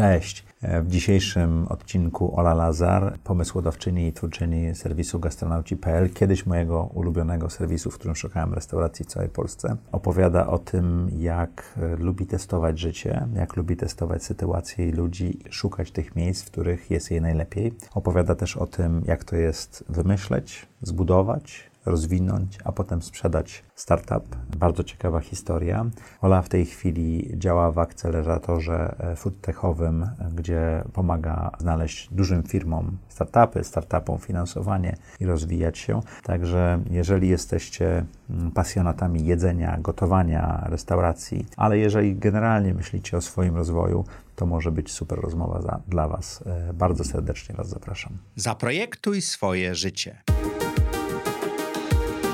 Cześć. W dzisiejszym odcinku Ola Lazar, pomysłodawczyni i twórczyni serwisu gastronauci.pl, kiedyś mojego ulubionego serwisu, w którym szukałem restauracji w całej Polsce, opowiada o tym, jak lubi testować życie, jak lubi testować sytuacje i ludzi, szukać tych miejsc, w których jest jej najlepiej. Opowiada też o tym, jak to jest wymyśleć, zbudować, rozwinąć, a potem sprzedać startup. Bardzo ciekawa historia. Ola w tej chwili działa w akceleratorze e, foodtechowym, gdzie pomaga znaleźć dużym firmom startupy, startupom finansowanie i rozwijać się. Także jeżeli jesteście mm, pasjonatami jedzenia, gotowania, restauracji, ale jeżeli generalnie myślicie o swoim rozwoju, to może być super rozmowa za, dla Was. E, bardzo serdecznie Was zapraszam. Zaprojektuj swoje życie.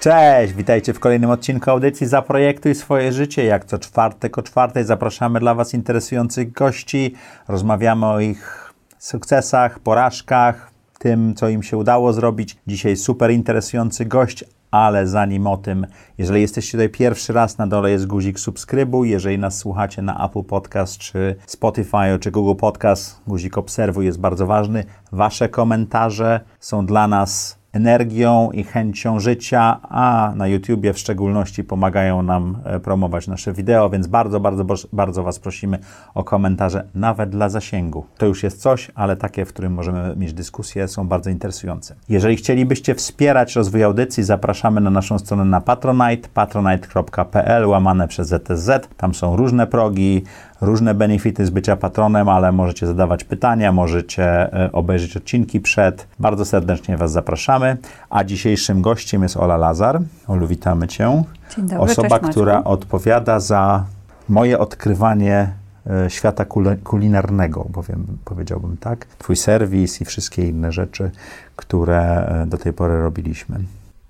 Cześć, witajcie w kolejnym odcinku audycji Zaprojektuj swoje życie. Jak co czwartek o czwartej zapraszamy dla Was interesujących gości. Rozmawiamy o ich sukcesach, porażkach, tym, co im się udało zrobić. Dzisiaj super interesujący gość, ale zanim o tym, jeżeli jesteście tutaj pierwszy raz, na dole jest guzik subskrybuj. Jeżeli nas słuchacie na Apple Podcast, czy Spotify, czy Google Podcast, guzik obserwuj jest bardzo ważny. Wasze komentarze są dla nas energią i chęcią życia, a na YouTubie w szczególności pomagają nam e, promować nasze wideo, więc bardzo, bardzo, bardzo Was prosimy o komentarze, nawet dla zasięgu. To już jest coś, ale takie, w którym możemy mieć dyskusje, są bardzo interesujące. Jeżeli chcielibyście wspierać rozwój audycji, zapraszamy na naszą stronę na Patronite, patronite.pl, łamane przez ZTZ. Tam są różne progi, różne benefity z bycia patronem, ale możecie zadawać pytania, możecie e, obejrzeć odcinki przed. Bardzo serdecznie Was zapraszamy. A dzisiejszym gościem jest Ola Lazar. Olu, witamy Cię. Dzień dobry, Osoba, która odpowiada za moje odkrywanie e, świata kulinarnego, bowiem powiedziałbym tak. Twój serwis i wszystkie inne rzeczy, które e, do tej pory robiliśmy.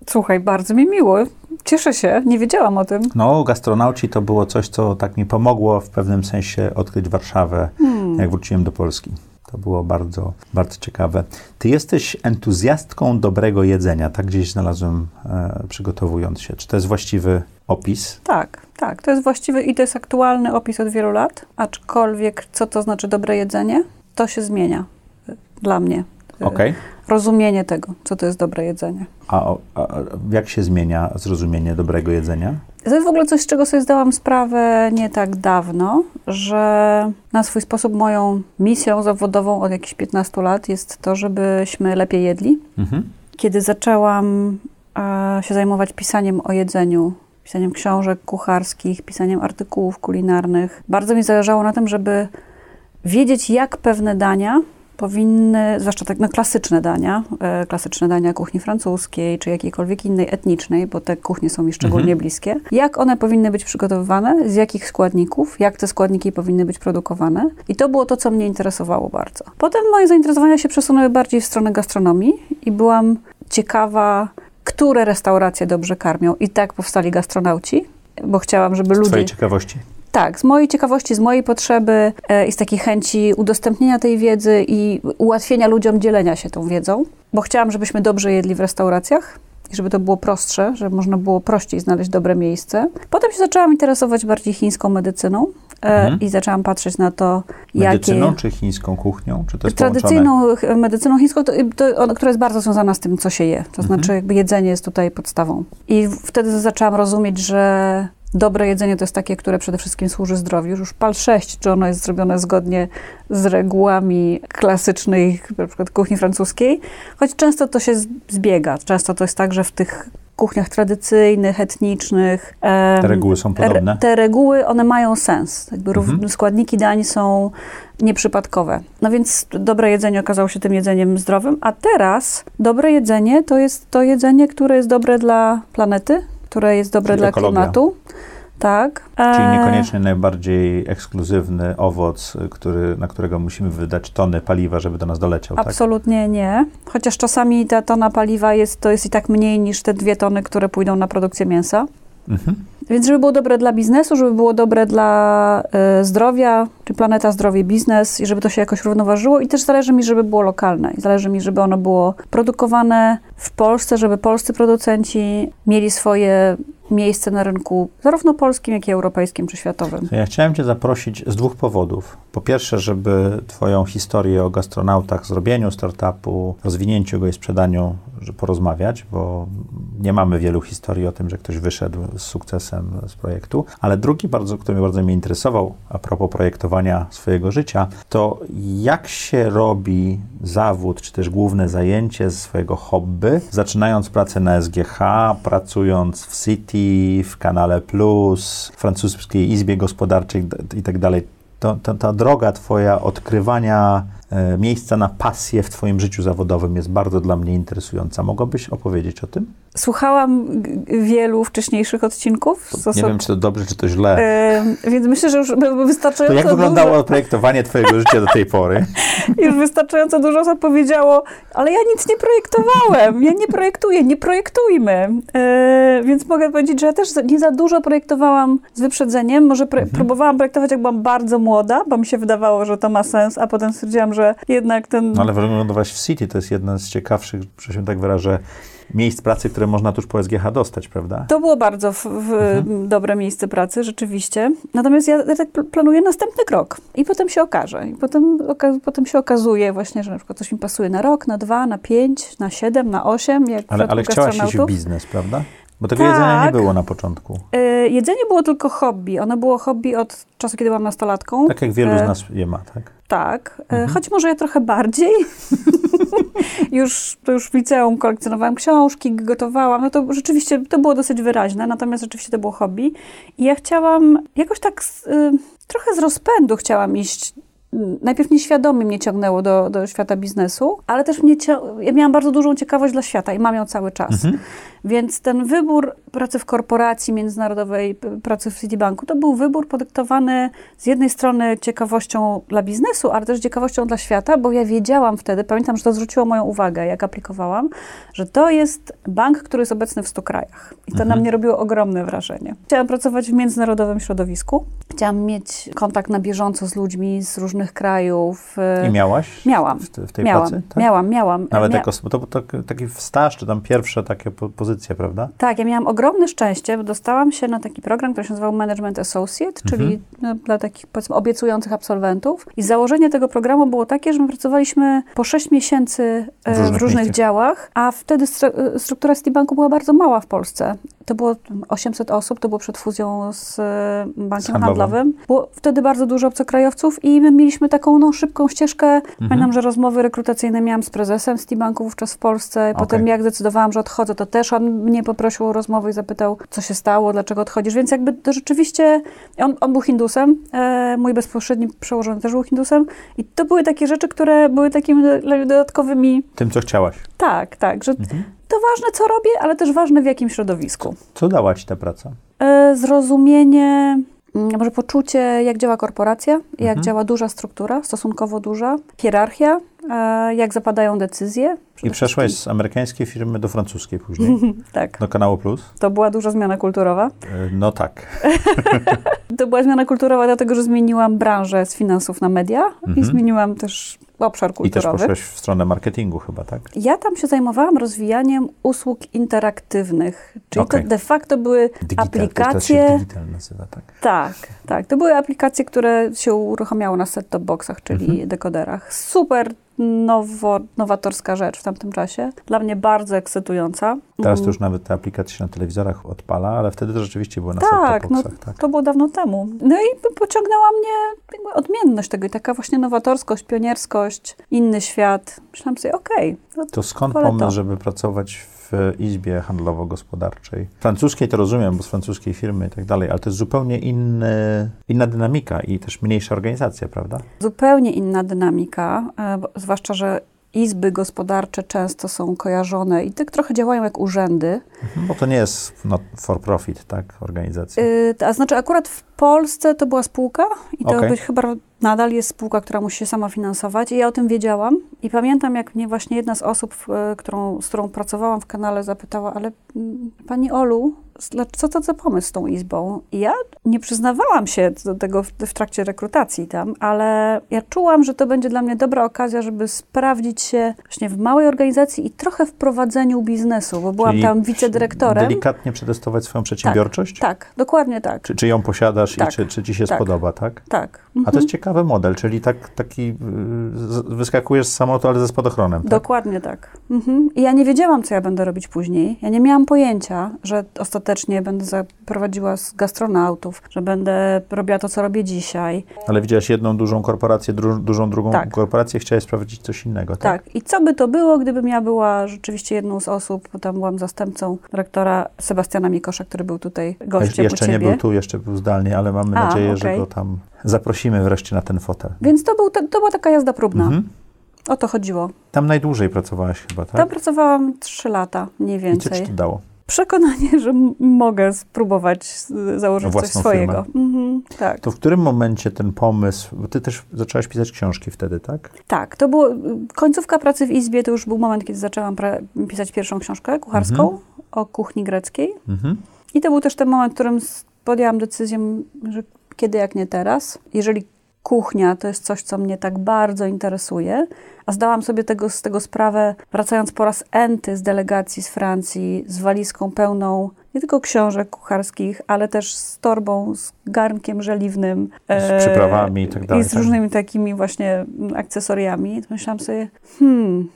Słuchaj, bardzo mi miło. Cieszę się, nie wiedziałam o tym. No, gastronauci to było coś, co tak mi pomogło w pewnym sensie odkryć Warszawę, hmm. jak wróciłem do Polski. To było bardzo, bardzo ciekawe. Ty jesteś entuzjastką dobrego jedzenia, tak gdzieś znalazłem e, przygotowując się. Czy to jest właściwy opis? Tak, tak. To jest właściwy i to jest aktualny opis od wielu lat, aczkolwiek co to znaczy dobre jedzenie, to się zmienia e, dla mnie. E, okay. Rozumienie tego, co to jest dobre jedzenie. A, a, jak się zmienia zrozumienie dobrego jedzenia? To jest w ogóle coś, z czego sobie zdałam sprawę nie tak dawno, że na swój sposób moją misją zawodową od jakichś 15 lat jest to, żebyśmy lepiej jedli. Mhm. Kiedy zaczęłam e, się zajmować pisaniem o jedzeniu, pisaniem książek kucharskich, pisaniem artykułów kulinarnych, bardzo mi zależało na tym, żeby wiedzieć, jak pewne dania powinny, zwłaszcza tak no, klasyczne dania, e, klasyczne dania kuchni francuskiej, czy jakiejkolwiek innej etnicznej, bo te kuchnie są mi szczególnie mhm. bliskie, jak one powinny być przygotowywane, z jakich składników, jak te składniki powinny być produkowane. I to było to, co mnie interesowało bardzo. Potem moje zainteresowania się przesunęły bardziej w stronę gastronomii i byłam ciekawa, które restauracje dobrze karmią. I tak powstali gastronauci, bo chciałam, żeby ludzie... Z twojej ciekawości. Tak, z mojej ciekawości, z mojej potrzeby e, i z takiej chęci udostępnienia tej wiedzy i ułatwienia ludziom dzielenia się tą wiedzą, bo chciałam, żebyśmy dobrze jedli w restauracjach i żeby to było prostsze, żeby można było prościej znaleźć dobre miejsce. Potem się zaczęłam interesować bardziej chińską medycyną e, mhm. i zaczęłam patrzeć na to, jakie... Medycyną czy chińską kuchnią? Czy to jest Tradycyjną połączone? medycyną chińską, to, to, która jest bardzo związana z tym, co się je. To mhm. znaczy jakby jedzenie jest tutaj podstawą. I wtedy zaczęłam rozumieć, że Dobre jedzenie to jest takie, które przede wszystkim służy zdrowiu. Już PAL 6, czy ono jest zrobione zgodnie z regułami klasycznej, na przykład kuchni francuskiej, choć często to się zbiega. Często to jest tak, że w tych kuchniach tradycyjnych, etnicznych. Te reguły są podobne? Te reguły, one mają sens. Jakby mhm. Składniki dań są nieprzypadkowe. No więc dobre jedzenie okazało się tym jedzeniem zdrowym, a teraz dobre jedzenie to jest to jedzenie, które jest dobre dla planety, które jest dobre Czyli dla ekologia. klimatu. Tak. Czyli E, niekoniecznie najbardziej ekskluzywny owoc, który, na którego musimy wydać tony paliwa, żeby do nas doleciał, tak? Absolutnie nie. Chociaż czasami ta tona paliwa jest, to jest i tak mniej niż te dwie tony, które pójdą na produkcję mięsa. Mhm. Więc żeby było dobre dla biznesu, żeby było dobre dla e, zdrowia, czy planeta, zdrowie, biznes i żeby to się jakoś równoważyło. I też zależy mi, żeby było lokalne. I zależy mi, żeby ono było produkowane w Polsce, żeby polscy producenci mieli swoje miejsce na rynku, zarówno polskim, jak i europejskim, czy światowym. To Ja chciałem Cię zaprosić z dwóch powodów. Po pierwsze, żeby Twoją historię o gastronautach, zrobieniu startupu, rozwinięciu go i sprzedaniu, że porozmawiać, bo nie mamy wielu historii o tym, że ktoś wyszedł z sukcesem z projektu. Ale drugi, bardzo, który mnie bardzo mnie interesował, a propos projektowania swojego życia, to jak się robi zawód, czy też główne zajęcie ze swojego hobby, zaczynając pracę na SGH, pracując w City, w Kanale Plus, francuskiej Izbie Gospodarczej i tak. To, to, ta droga Twoja odkrywania e, miejsca na pasję w Twoim życiu zawodowym jest bardzo dla mnie interesująca. Mogłabyś opowiedzieć o tym? Słuchałam wielu wcześniejszych odcinków. Nie wiem, czy to dobrze, czy to źle. E, więc myślę, że już by To wystarczająco jak wyglądało dużo, projektowanie Twojego życia do tej pory? już wystarczająco dużo osób powiedziało, ale ja nic nie projektowałem, ja nie projektuję, nie projektujmy. E, więc mogę powiedzieć, że ja też nie za dużo projektowałam z wyprzedzeniem. Może pre- próbowałam projektować, jak byłam bardzo młoda, bo mi się wydawało, że to ma sens, a potem stwierdziłam, że jednak ten... No ale wylądować w City to jest jeden z ciekawszych, że się tak wyrażę, miejsc pracy, które można tuż po SGH dostać, prawda? To było bardzo w, w Mhm. dobre miejsce pracy, rzeczywiście. Natomiast ja, tak pl- planuję następny krok i potem się okaże. I potem, oka- potem się okazuje właśnie, że na przykład coś mi pasuje na rok, na dwa, na pięć, na siedem, na osiem, jak Ale, ale chciałaś iść w biznes, prawda? Bo tego Tak. jedzenia nie było na początku. Y, Jedzenie było tylko hobby. Ono było hobby od czasu, kiedy byłam nastolatką. Tak jak wielu z E, nas je ma, tak? Tak, e, Mhm. choć może ja trochę bardziej. już, to już w liceum kolekcjonowałam książki, gotowałam. No to rzeczywiście to było dosyć wyraźne, natomiast rzeczywiście to było hobby. I ja chciałam jakoś tak z, y, trochę z rozpędu chciałam iść. Najpierw nieświadomie mnie ciągnęło do, do świata biznesu, ale też mnie ja miałam bardzo dużą ciekawość dla świata i mam ją cały czas. Mhm. Więc ten wybór pracy w korporacji międzynarodowej, pracy w Citibanku, to był wybór podyktowany z jednej strony ciekawością dla biznesu, ale też ciekawością dla świata, bo ja wiedziałam wtedy, pamiętam, że to zwróciło moją uwagę, jak aplikowałam, że to jest bank, który jest obecny w 100 krajach. I to na Mhm. mnie robiło ogromne wrażenie. Chciałam pracować w międzynarodowym środowisku. Chciałam mieć kontakt na bieżąco z ludźmi z różnych krajów. e, I miałaś Miałam. w, te- w tej Miałam, pracy? Tak? miałam, miałam. Nawet Mia- jako, to był tak, taki staż, czy tam pierwsze takie po, pozycje, prawda? Tak, ja miałam ogromne szczęście, bo dostałam się na taki program, który się nazywał Management Associate, czyli Mhm. no, dla takich powiedzmy obiecujących absolwentów. I założenie tego programu było takie, że my pracowaliśmy po 6 miesięcy e, W w różnych różnych, miejscach. działach, a wtedy e, struktura Citibanku była bardzo mała w Polsce. To było 800 osób, to było przed fuzją z e, bankiem handlowym. handlowym. Było wtedy bardzo dużo obcokrajowców i my mieliśmy taką no, szybką ścieżkę. Mhm. Pamiętam, że rozmowy rekrutacyjne miałam z prezesem Citibanku wówczas w Polsce. Potem Okej. jak zdecydowałam, że odchodzę, to też on mnie poprosił o rozmowę i zapytał, co się stało, dlaczego odchodzisz. Więc jakby to rzeczywiście, on, on był Hindusem, e, mój bezpośredni przełożony też był Hindusem i to były takie rzeczy, które były takimi do- dodatkowymi, Tym, co chciałaś. tak, tak, że Mhm. To ważne, co robię, ale też ważne w jakim środowisku. Co dała ci ta praca? E, zrozumienie, mm, może poczucie, jak działa korporacja, jak Mhm. działa duża struktura, stosunkowo duża, hierarchia, e, jak zapadają decyzje. I przeszłaś z amerykańskiej firmy do francuskiej później, Tak, do kanału Plus. to była duża zmiana kulturowa. E, No tak. To była zmiana kulturowa, dlatego że zmieniłam branżę z finansów na media Mhm. i zmieniłam też obszar I też kulturowy. poszłaś w stronę marketingu chyba, tak? Ja tam się zajmowałam rozwijaniem usług interaktywnych, czyli Okej. to de facto były Digital, To, to aplikacje. się digital nazywa, tak. Tak, tak. To były aplikacje, które się uruchamiało na set-top boxach, czyli Mhm. dekoderach. Super nowo, nowatorska rzecz w tamtym czasie. Dla mnie bardzo ekscytująca. Teraz to Mm. już nawet te aplikacje się na telewizorach odpala, ale wtedy to rzeczywiście było na Tak, no, tak. to było dawno temu. No i pociągnęła mnie odmienność tego i taka właśnie nowatorskość, pionierskość, inny świat. Myślałam sobie, okej, no To skąd pomysł, to. żeby pracować w izbie handlowo-gospodarczej? Francuskiej to rozumiem, bo z francuskiej firmy i tak dalej, ale to jest zupełnie inny, inna dynamika i też mniejsza organizacja, prawda? zupełnie inna dynamika, e, zwłaszcza, że izby gospodarcze często są kojarzone i tak trochę działają jak urzędy. Mhm, bo to nie jest not for profit, tak, organizacja. Y, a znaczy akurat w Polsce to była spółka i to być chyba nadal jest spółka, która musi się sama finansować i ja o tym wiedziałam i pamiętam jak mnie właśnie jedna z osób, y, którą, z którą pracowałam w kanale zapytała, ale mm, pani Olu, co to za pomysł z tą izbą? I ja nie przyznawałam się do tego w, w trakcie rekrutacji tam, ale ja czułam, że to będzie dla mnie dobra okazja, żeby sprawdzić się właśnie w małej organizacji i trochę w prowadzeniu biznesu, bo byłam Czyli tam wicedyrektorem. Delikatnie przetestować swoją przedsiębiorczość? Tak, dokładnie tak. Czy, czy ją posiadasz Tak, i czy, czy ci się tak. spodoba, tak? Tak. A to Mhm. jest ciekawy model, czyli tak, taki y, wyskakujesz z samolotu, ale ze spadochronem, tak? Dokładnie tak. Mhm. I ja nie wiedziałam, co ja będę robić później. Ja nie miałam pojęcia, że ostatecznie będę zaprowadziła z gastronautów, że będę robiła to, co robię dzisiaj. Ale widziałaś jedną dużą korporację, dru, dużą drugą Tak. korporację, chciałaś sprawdzić coś innego, tak? Tak. I co by to było, gdybym ja była rzeczywiście jedną z osób, bo tam byłam zastępcą dyrektora Sebastiana Mikosza, który był tutaj gościem jeszcze u nie ciebie. był tu, jeszcze był zdalnie, ale mamy A, nadzieję, że okej. go tam zaprosimy wreszcie na ten fotel. Więc to, był, to, to była taka jazda próbna. Mhm. O to chodziło. Tam najdłużej pracowałaś chyba, tak? Tam pracowałam trzy lata, mniej I co więcej. ci to dało? Przekonanie, że mogę spróbować założyć coś Własną swojego. firmę. Mhm, tak. To w którym momencie ten pomysł, bo ty też zaczęłaś pisać książki wtedy, tak? Tak, to było końcówka pracy w Izbie, to już był moment, kiedy zaczęłam pisać pierwszą książkę kucharską o kuchni greckiej. Mhm. I to był też ten moment, w którym podjęłam decyzję, że kiedy jak nie teraz. Jeżeli kuchnia to jest coś, co mnie tak bardzo interesuje, a zdałam sobie tego, z tego sprawę, wracając po raz enty z delegacji z Francji, z walizką pełną nie tylko książek kucharskich, ale też z torbą, z garnkiem żeliwnym. Z przyprawami i tak dalej, I z tak. różnymi takimi właśnie akcesoriami. To myślałam sobie, hmm,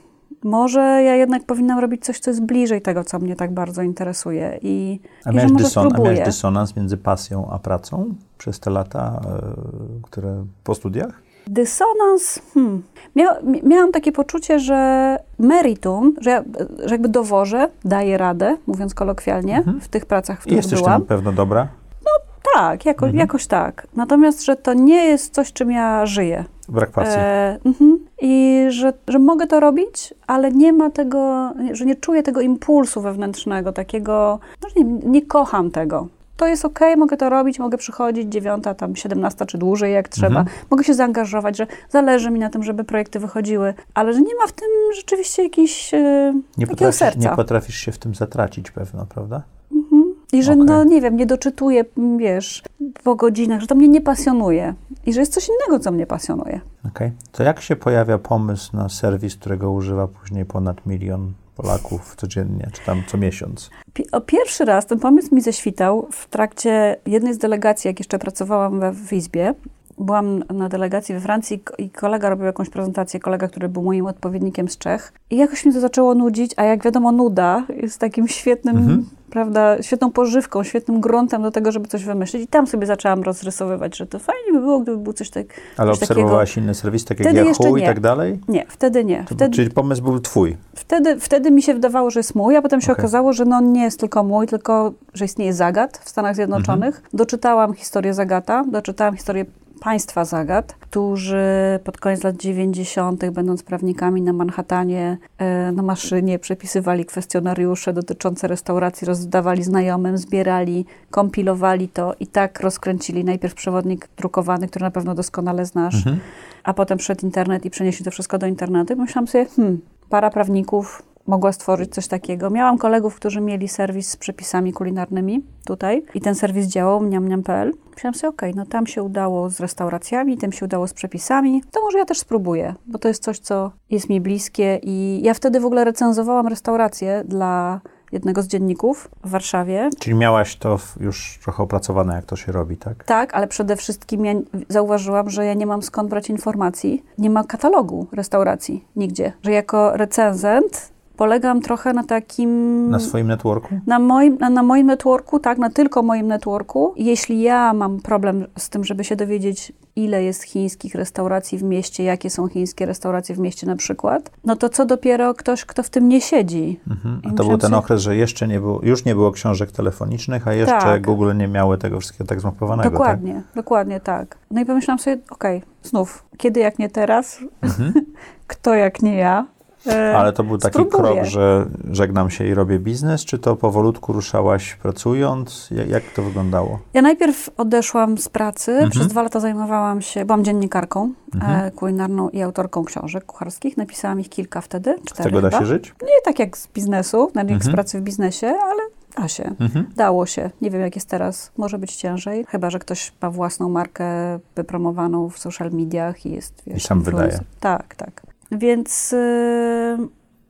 może ja jednak powinnam robić coś, co jest bliżej tego, co mnie tak bardzo interesuje. I, A i miałeś, dyson, a miałeś dysonans między pasją a pracą przez te lata, e, które po studiach? Dysonans. Hmm. Mia, mi- miałam takie poczucie, że meritum, że, ja, że jakby dowożę, daję radę, mówiąc kolokwialnie, w tych pracach, w których jesteś byłam. tym pewno dobra? Tak, jako, Mhm. jakoś tak. Natomiast, że to nie jest coś, czym ja żyję. Brak pasji. E, mhm. I że, że mogę to robić, ale nie ma tego, że nie czuję tego impulsu wewnętrznego, takiego, no, że nie, nie kocham tego. To jest okej, mogę to robić, mogę przychodzić dziewiąta, tam siedemnasta czy dłużej jak trzeba. Mhm. Mogę się zaangażować, że zależy mi na tym, żeby projekty wychodziły, ale że nie ma w tym rzeczywiście jakiejś e, nie, potrafisz, serca. nie potrafisz się w tym zatracić pewno, prawda? I że, Okej. no nie wiem, nie doczytuję, wiesz, po godzinach, że to mnie nie pasjonuje. I że jest coś innego, co mnie pasjonuje. Okej. To jak się pojawia pomysł na serwis, którego używa później ponad milion Polaków codziennie, czy tam co miesiąc? Pierwszy raz ten pomysł mi ześwitał w trakcie jednej z delegacji, jak jeszcze pracowałam we, w Izbie. Byłam na delegacji we Francji i kolega robił jakąś prezentację, kolega, który był moim odpowiednikiem z Czech. I jakoś mnie to zaczęło nudzić, a jak wiadomo, nuda jest takim świetnym, Mhm. prawda, świetną pożywką, świetnym gruntem do tego, żeby coś wymyślić. I tam sobie zaczęłam rozrysowywać, że to fajnie by było, gdyby był coś tak... Ale coś takiego. obserwowałaś inne serwisy, takie Wtedy jak Yahoo i tak dalej? Nie, wtedy nie. Wtedy, Czyli pomysł był twój. Wtedy, wtedy mi się wydawało, że jest mój, a potem się Okej. okazało, że no nie jest tylko mój, tylko że istnieje Zagat w Stanach Zjednoczonych. Mhm. Doczytałam historię Zagata, doczytałam historię państwa Zagat, którzy pod koniec lat 90., będąc prawnikami na Manhattanie, e, na maszynie przepisywali kwestionariusze dotyczące restauracji, rozdawali znajomym, zbierali, kompilowali to i tak rozkręcili najpierw przewodnik drukowany, który na pewno doskonale znasz, Mhm. a potem wszedł internet i przenieśli to wszystko do internetu. I myślałam sobie, hmm, para prawników mogła stworzyć coś takiego. Miałam kolegów, którzy mieli serwis z przepisami kulinarnymi tutaj i ten serwis działał, mniamniam.pl. Myślałam sobie, okej, no tam się udało z restauracjami, tym się udało z przepisami, to może ja też spróbuję, bo to jest coś, co jest mi bliskie i ja wtedy w ogóle recenzowałam restaurację dla jednego z dzienników w Warszawie. Czyli miałaś to już trochę opracowane, jak to się robi, tak? Tak, ale przede wszystkim ja zauważyłam, że ja nie mam skąd brać informacji. Nie ma katalogu restauracji nigdzie. Że jako recenzent polegam trochę na takim... Na swoim networku? Na moim, na, na moim networku, tak, na tylko moim networku. Jeśli ja mam problem z tym, żeby się dowiedzieć, ile jest chińskich restauracji w mieście, jakie są chińskie restauracje w mieście na przykład, no to co dopiero ktoś, kto w tym nie siedzi. Mhm. A to był ten sobie- okres, że jeszcze nie było, już nie było książek telefonicznych, a jeszcze Tak. Google nie miały tego wszystkiego tak zmapowanego, Dokładnie, dokładnie tak. No i pomyślałam sobie, okej, znów, kiedy jak nie teraz, tak? Mhm. kto jak nie ja, Ale to był taki spróbuję. krok, że żegnam się i robię biznes, czy to powolutku ruszałaś pracując? Jak, to wyglądało? Ja najpierw odeszłam z pracy, Mhm. przez dwa lata zajmowałam się, byłam dziennikarką Mhm. e, kulinarną i autorką książek kucharskich. Napisałam ich kilka wtedy, Z cztery tego da chyba. się żyć? Nie tak jak z biznesu, jak z Mhm. pracy w biznesie, ale da się. Mhm. Dało się. Nie wiem, jak jest teraz. Może być ciężej. Chyba, że ktoś ma własną markę wypromowaną w social mediach i jest, wiesz, I sam influencer. wydaje. Tak, tak. Więc y,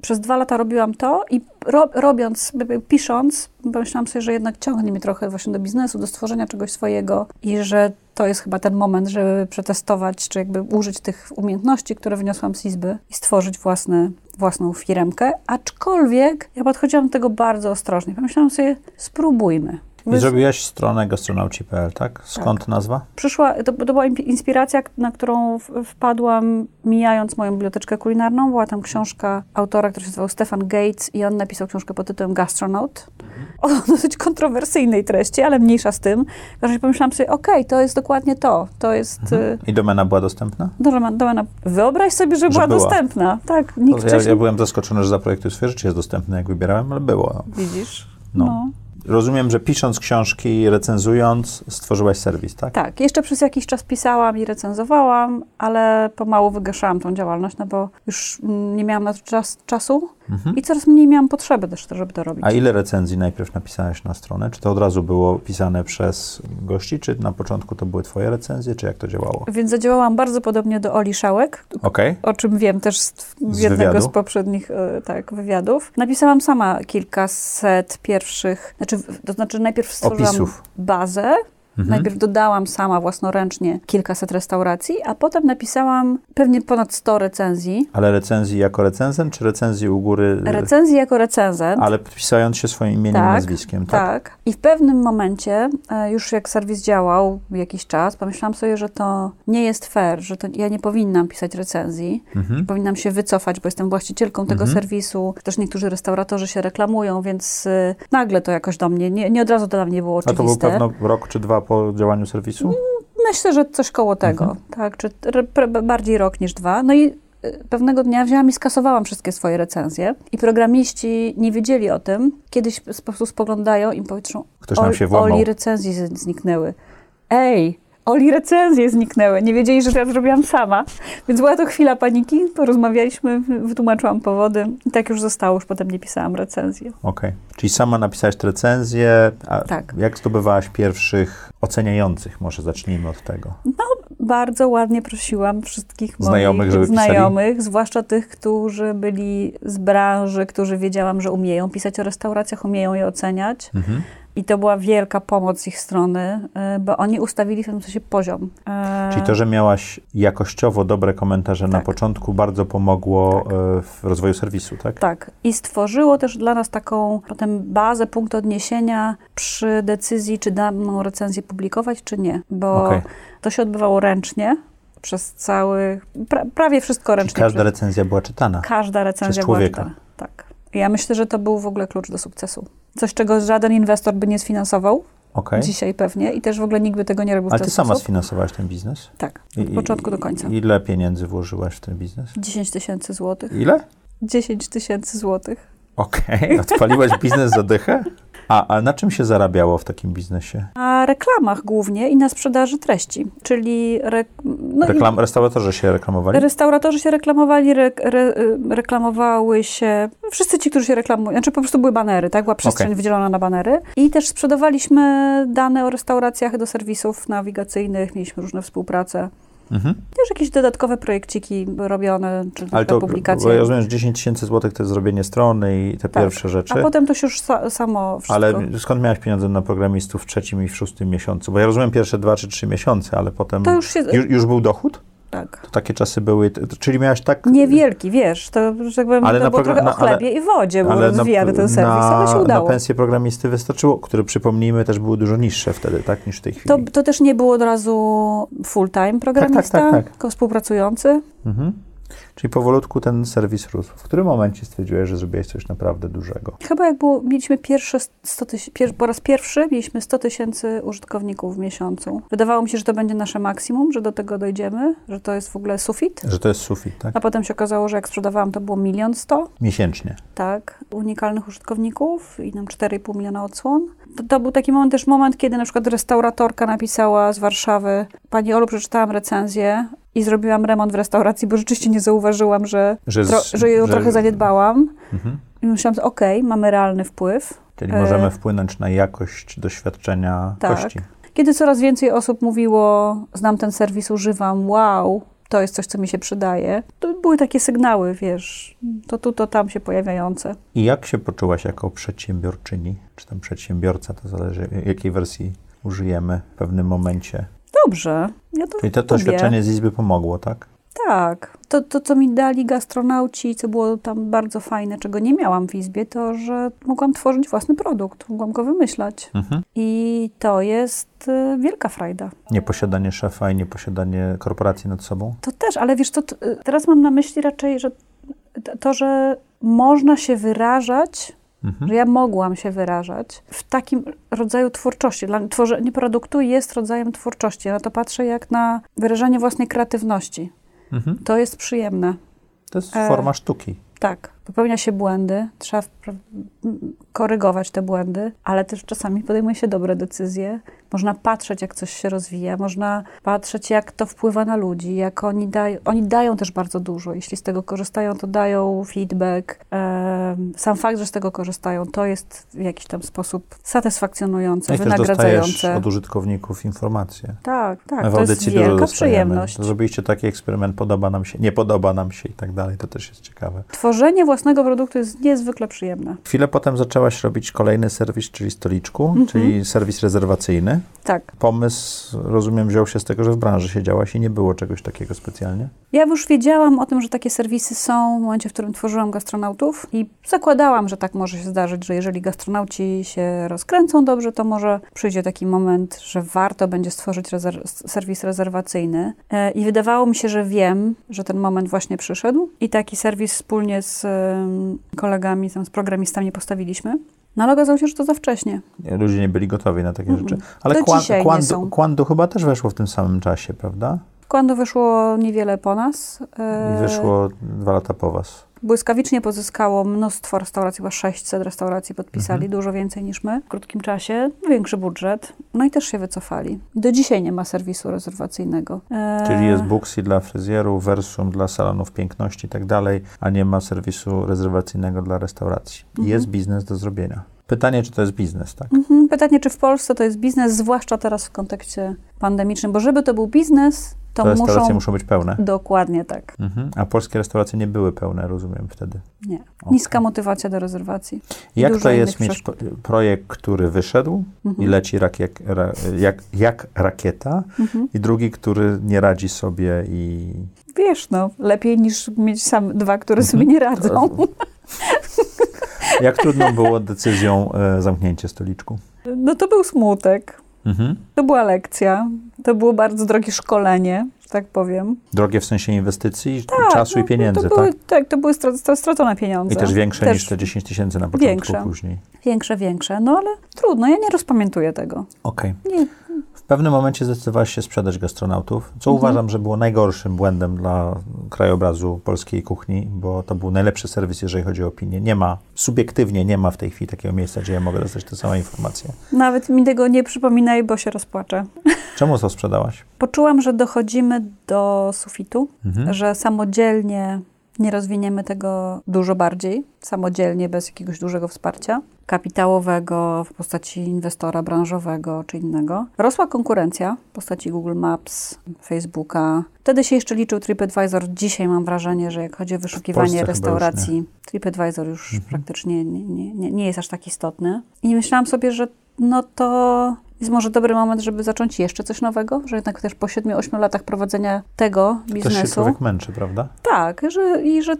przez dwa lata robiłam to i ro, robiąc, pisząc, pomyślałam sobie, że jednak ciągnie mnie trochę właśnie do biznesu, do stworzenia czegoś swojego i że to jest chyba ten moment, żeby przetestować, czy jakby użyć tych umiejętności, które wyniosłam z Izby i stworzyć własny, własną firmkę. Aczkolwiek ja podchodziłam do tego bardzo ostrożnie. Pomyślałam sobie, spróbujmy. I zrobiłaś stronę gastronauci.pl, tak? Skąd nazwa? Przyszła, to, to była inspiracja, na którą wpadłam mijając moją biblioteczkę kulinarną. Była tam książka autora, który się nazywał Stefan Gates i on napisał książkę pod tytułem Gastronaut. O dosyć kontrowersyjnej treści, ale mniejsza z tym. W każdym razie pomyślałam sobie, okej, to jest dokładnie to. To jest y, I domena była dostępna? domena, domena. Wyobraź sobie, że, Że była, była. dostępna. Tak, nikt Ja, wcześniej... ja byłem zaskoczony, że zaprojektuj swoje życie jest dostępne, jak wybierałem, ale było. Widzisz? No. no. Rozumiem, że pisząc książki, recenzując, stworzyłaś serwis, tak? Tak, jeszcze przez jakiś czas pisałam i recenzowałam, ale pomału wygaszałam tą działalność, no bo już mm, nie miałam na to czas, czasu Mhm. i coraz mniej miałam potrzeby też, żeby to robić. A ile recenzji najpierw napisałaś na stronę? Czy to od razu było pisane przez gości, czy na początku to były twoje recenzje, czy jak to działało? Więc zadziałałam bardzo podobnie do Oli Szałek, Okej. o czym wiem też z, Z jednego wywiadu? z poprzednich e, tak, wywiadów. Napisałam sama kilkaset pierwszych, znaczy, to znaczy najpierw stworzyłam Opisów. bazę, Mhm. Najpierw dodałam sama własnoręcznie kilkaset restauracji, a potem napisałam pewnie ponad 100 recenzji. Ale recenzji jako recenzent, czy recenzji u góry, Recenzji jako recenzent. ale podpisując się swoim imieniem i Tak, nazwiskiem, tak? Tak. I w pewnym momencie, e, już jak serwis działał jakiś czas, pomyślałam sobie, że to nie jest fair, że to ja nie powinnam pisać recenzji. Mhm. Powinnam się wycofać, bo jestem właścicielką tego Mhm. serwisu. Też niektórzy restauratorzy się reklamują, więc y, nagle to jakoś do mnie, nie, nie od razu to dla mnie było A to był oczywiste. pewno rok czy dwa po działaniu serwisu? Myślę, że coś koło tego, Mhm. tak, czy bardziej rok niż dwa. No i y, pewnego dnia wzięłam i skasowałam wszystkie swoje recenzje i programiści nie wiedzieli o tym. Kiedyś po prostu spoglądają i powiedzą, Ktoś nam się. Oli recenzje zniknęły. Ej, Oli recenzje zniknęły. Nie wiedzieli, że to ja zrobiłam sama. Więc była to chwila paniki. Porozmawialiśmy, wytłumaczyłam powody i tak już zostało. Już potem nie pisałam recenzji. Okej. Czyli sama napisałaś te recenzje, a Tak. jak zdobywałaś pierwszych oceniających? Może zacznijmy od tego. Bardzo ładnie prosiłam wszystkich Znajomych, moich żeby pisali? znajomych, zwłaszcza tych, którzy byli z branży, którzy wiedziałam, że umieją pisać o restauracjach, umieją je oceniać. Mhm. I to była wielka pomoc z ich strony, y, bo oni ustawili w tym sensie poziom. E, Czyli to, że miałaś jakościowo dobre komentarze na Tak. początku, bardzo pomogło Tak. e, w rozwoju serwisu, tak? Tak. I stworzyło też dla nas taką potem bazę, punkt odniesienia przy decyzji, czy daną recenzję publikować, czy nie. Bo Okej. to się odbywało ręcznie przez cały, pra, prawie wszystko Czyli ręcznie. każda recenzja była czytana. każda recenzja przez była człowieka. czytana. Tak. Ja myślę, że to był w ogóle klucz do sukcesu. Coś, czego żaden inwestor by nie sfinansował, Okej. dzisiaj pewnie, i też w ogóle nikt by tego nie robił Ale ty sama sposób. sfinansowałaś ten biznes? Tak, I- od początku do końca. Ile pieniędzy włożyłaś w ten biznes? 10 tysięcy złotych. Ile? 10 tysięcy złotych. Okej. Odpaliłaś biznes za dychę? A, a na czym się zarabiało w takim biznesie? Na reklamach głównie i na sprzedaży treści, czyli re, no Reklam, restauratorzy się reklamowali? restauratorzy się reklamowali, re, re, reklamowały się, wszyscy ci, którzy się reklamują, znaczy po prostu były banery, tak? Była przestrzeń Okej. wydzielona na banery i też sprzedawaliśmy dane o restauracjach do serwisów nawigacyjnych, mieliśmy różne współprace. Mhm. Też jakieś dodatkowe projekciki robione, czy Ale to, publikacje. bo ja rozumiem, że 10 tysięcy złotych to jest zrobienie strony i te Tak. pierwsze rzeczy. A potem to się już sa, samo wszystko... Ale skąd miałeś pieniądze na programistów w trzecim i w szóstym miesiącu? Bo ja rozumiem pierwsze dwa czy trzy miesiące, ale potem To już się... już, już był dochód? Tak. To takie czasy były, czyli miałeś tak... Niewielki, wiesz, to, że tak powiem, Ale to na było program- trochę na- o chlebie i wodzie, był ale na, rozwijany ten serwis, na, ale się na udało. pensję programisty wystarczyło, które przypomnijmy też były dużo niższe wtedy, tak, niż w tej chwili. To, to też nie było od razu full-time programista, tak, tak. tylko współpracujący. Mhm. Czyli powolutku ten serwis rósł. W którym momencie stwierdziłeś, że zrobiłeś coś naprawdę dużego? Chyba jak było, mieliśmy pierwsze 100 tysięcy, pier, po raz pierwszy mieliśmy 100 tysięcy użytkowników w miesiącu. Wydawało mi się, że to będzie nasze maksimum, że do tego dojdziemy, że to jest w ogóle sufit. Że to jest sufit, tak? A potem się okazało, że jak sprzedawałam, to było milion sto, Miesięcznie. tak, unikalnych użytkowników i nam 4,5 miliona odsłon. To, to był taki moment, też moment, kiedy na przykład restauratorka napisała z Warszawy, Pani Olu, przeczytałam recenzję i zrobiłam remont w restauracji, bo rzeczywiście nie zauważyłam, że, Że, tro, że ją że- trochę zaniedbałam. Mhm. I myślałam, okej, mamy realny wpływ. Czyli E, możemy wpłynąć na jakość doświadczenia Tak. Kiedy coraz więcej osób mówiło, znam ten serwis, używam, wow, to jest coś, co mi się przydaje, to były takie sygnały, wiesz, to tu, to tam się pojawiające. I jak się poczułaś jako przedsiębiorczyni, czy tam przedsiębiorca, to zależy jakiej wersji użyjemy w pewnym momencie. Dobrze, ja to Czyli to, doświadczenie z Izby pomogło, tak? Tak. To, to, co mi dali gastronauci, co było tam bardzo fajne, czego nie miałam w Izbie, to, że mogłam tworzyć własny produkt, mogłam go wymyślać. Mhm. I to jest y, wielka frajda. Nieposiadanie szefa i nieposiadanie korporacji nad sobą. To też, ale wiesz, to, t- teraz mam na myśli raczej, że to, że można się wyrażać, Mhm. że ja mogłam się wyrażać w takim rodzaju twórczości. Dla tworzenie produktu jest rodzajem twórczości. Ja na to patrzę jak na wyrażanie własnej kreatywności. Mhm. To jest przyjemne. To jest E, forma sztuki. Tak, popełnia się błędy, trzeba korygować te błędy, ale też czasami podejmuje się dobre decyzje. Można patrzeć, jak coś się rozwija, można patrzeć, jak to wpływa na ludzi, jak oni dają, oni dają też bardzo dużo. Jeśli z tego korzystają, to dają feedback. Sam fakt, że z tego korzystają, to jest w jakiś tam sposób satysfakcjonujące, No I też wynagradzające. od użytkowników informacje. Tak, tak, My w to jest audycji wielka przyjemność. Zrobiliście taki eksperyment, podoba nam się, nie podoba nam się i tak dalej. To też jest ciekawe. Tworzenie własnego produktu jest niezwykle przyjemne. Chwilę potem zaczęłaś robić kolejny serwis, czyli stoliczku, Mhm. czyli serwis rezerwacyjny. Tak. Pomysł, rozumiem, wziął się z tego, że w branży siedziałaś i nie było czegoś takiego specjalnie. Ja już wiedziałam o tym, że takie serwisy są w momencie, w którym tworzyłam gastronautów i zakładałam, że tak może się zdarzyć, że jeżeli gastronauci się rozkręcą dobrze, to może przyjdzie taki moment, że warto będzie stworzyć serwis rezerwacyjny. E, I wydawało mi się, że wiem, że ten moment właśnie przyszedł i taki serwis wspólnie z kolegami, tam, z programistami postawiliśmy. No ale okazało się, że to za wcześnie. Ludzie nie byli gotowi na takie Mhm. rzeczy. Ale Kwan- Kwandu. Kwandu chyba też weszło w tym samym czasie, prawda? Kłando wyszło niewiele po nas. e, wyszło dwa lata po was. Błyskawicznie pozyskało mnóstwo restauracji, chyba 600 restauracji podpisali, Mhm. dużo więcej niż my w krótkim czasie, większy budżet, no i też się wycofali. Do dzisiaj nie ma serwisu rezerwacyjnego. E, Czyli jest Booksy dla fryzjerów, Versum dla salonów piękności i tak dalej, a nie ma serwisu rezerwacyjnego dla restauracji. Mhm. Jest biznes do zrobienia. Pytanie, czy to jest biznes, tak? Mhm. Pytanie, czy w Polsce to jest biznes, zwłaszcza teraz w kontekście pandemicznym, bo żeby to był biznes, to Te restauracje muszą... muszą być pełne. Dokładnie tak. Mhm. A polskie restauracje nie były pełne, rozumiem wtedy. Nie. Okej. Niska motywacja do rezerwacji. Jak Dużo to jest mieć projekt, który wyszedł Mhm. i leci rak, jak, ra, jak, jak rakieta, Mhm. i drugi, który nie radzi sobie i... Wiesz, no, lepiej niż mieć sam dwa, które Mhm. sobie nie radzą. Jak trudno było decyzją e, zamknięcie stoliczku? No to był smutek. Mhm. To była lekcja. To było bardzo drogie szkolenie, że tak powiem. Drogie w sensie inwestycji, Tak, czasu no, i pieniędzy, to były, tak? tak? to były strat- stracone pieniądze. I też większe Też niż te 10 tysięcy na początku większe. później. Większe, większe. No ale trudno, ja nie rozpamiętuję tego. Okej. Nie. W pewnym momencie zdecydowałaś się sprzedać gastronautów, co Mhm. uważam, że było najgorszym błędem dla krajobrazu polskiej kuchni, bo to był najlepszy serwis, jeżeli chodzi o opinię. Nie ma, subiektywnie nie ma w tej chwili takiego miejsca, gdzie ja mogę dostać te same informacje. Nawet mi tego nie przypominaj, bo się rozpłaczę. Czemu to sprzedałaś? Poczułam, że dochodzimy do sufitu, Mhm. że samodzielnie nie rozwiniemy tego dużo bardziej, samodzielnie, bez jakiegoś dużego wsparcia kapitałowego w postaci inwestora branżowego czy innego. Rosła konkurencja w postaci Google Maps, Facebooka. Wtedy się jeszcze liczył TripAdvisor. Dzisiaj mam wrażenie, że jak chodzi o wyszukiwanie restauracji, TripAdvisor już Mhm. praktycznie nie, nie, nie, nie jest aż tak istotny. I myślałam sobie, że no to jest może dobry moment, żeby zacząć jeszcze coś nowego, że jednak też po 7-8 latach prowadzenia tego Też się biznesu. człowiek męczy, prawda? Tak, że, i że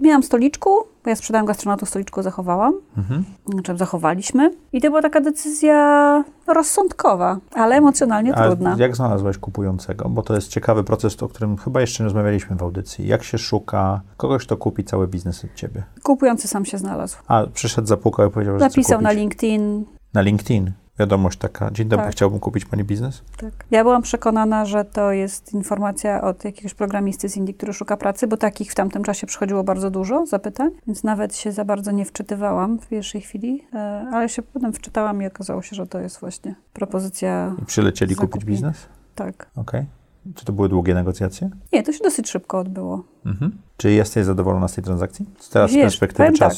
miałam stoliczku, bo ja sprzedałam gastronautów stoliczku, zachowałam. Mhm. Znaczy zachowaliśmy. I to była taka decyzja rozsądkowa, ale emocjonalnie A trudna. jak znalazłaś kupującego? Bo to jest ciekawy proces, o którym chyba jeszcze nie rozmawialiśmy w audycji. Jak się szuka kogoś, kto kupi cały biznes od ciebie? Kupujący sam się znalazł. A przyszedł, zapukał i powiedział, że Napisał na. LinkedIn. Na LinkedIn. Wiadomość taka. Dzień dobry, Tak. chciałbym kupić pani biznes. Tak. Ja byłam przekonana, że to jest informacja od jakiegoś programisty z Indii, który szuka pracy, bo takich w tamtym czasie przychodziło bardzo dużo zapytań, więc nawet się za bardzo nie wczytywałam w pierwszej chwili, e, ale się potem wczytałam i okazało się, że to jest właśnie propozycja. I przylecieli kupić biznes? Tak. Okej. Czy to były długie negocjacje? Nie, to się dosyć szybko odbyło. Mhm. Czy jesteś zadowolona z tej transakcji? Teraz z Wiesz, perspektywy powiem tak.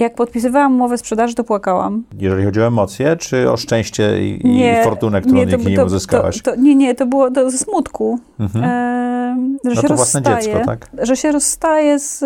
Jak podpisywałam umowę sprzedaży, to płakałam. Jeżeli chodzi o emocje, czy o szczęście i, i Nie, fortunę, którą dzięki nim uzyskałaś? To, to, nie, nie, to było to ze smutku, Mhm. e, że no się to własne rozstaje. dziecko, tak? że się rozstaje z,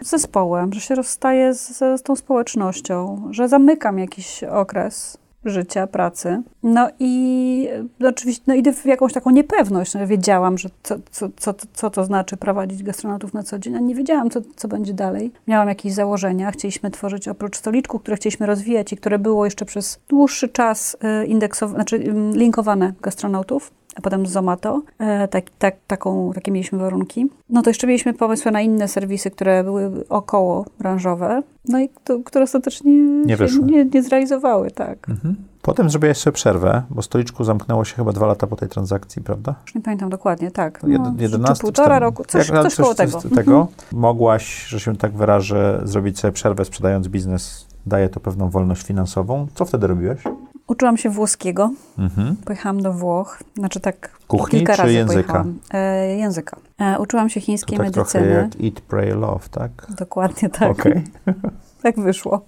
z zespołem, że się rozstaje z, z tą społecznością, że zamykam jakiś okres życia, pracy. No i no oczywiście no idę w jakąś taką niepewność. No, wiedziałam, że co, co, co, co to znaczy prowadzić gastronautów na co dzień, a nie wiedziałam, co, co będzie dalej. Miałam jakieś założenia. Chcieliśmy tworzyć oprócz stoliczku, które chcieliśmy rozwijać i które było jeszcze przez dłuższy czas e, indeksowane, znaczy mm, linkowane gastronautów a potem z Zomato. E, tak, tak, taką, takie mieliśmy warunki. No to jeszcze mieliśmy pomysły na inne serwisy, które były około branżowe, no i to, które ostatecznie Nie nie, nie zrealizowały, tak. Mhm. Potem zrobiłaś sobie przerwę, bo stoliczku zamknęło się chyba dwa lata po tej transakcji, prawda? Już nie pamiętam dokładnie, tak. Jed- No, 11, czy półtora roku, coś, jak- coś koło tego. coś tego. Mogłaś, że się tak wyrażę, zrobić sobie przerwę sprzedając biznes. Daje to pewną wolność finansową. Co wtedy robiłeś? Uczyłam się włoskiego, Mhm. pojechałam do Włoch, znaczy tak Kuchni kilka razy języka? pojechałam. E, języka. E, uczyłam się To chińskiej tak trochę medycyny. jak Eat, Pray, Love, tak? Dokładnie tak. Okej. Tak wyszło.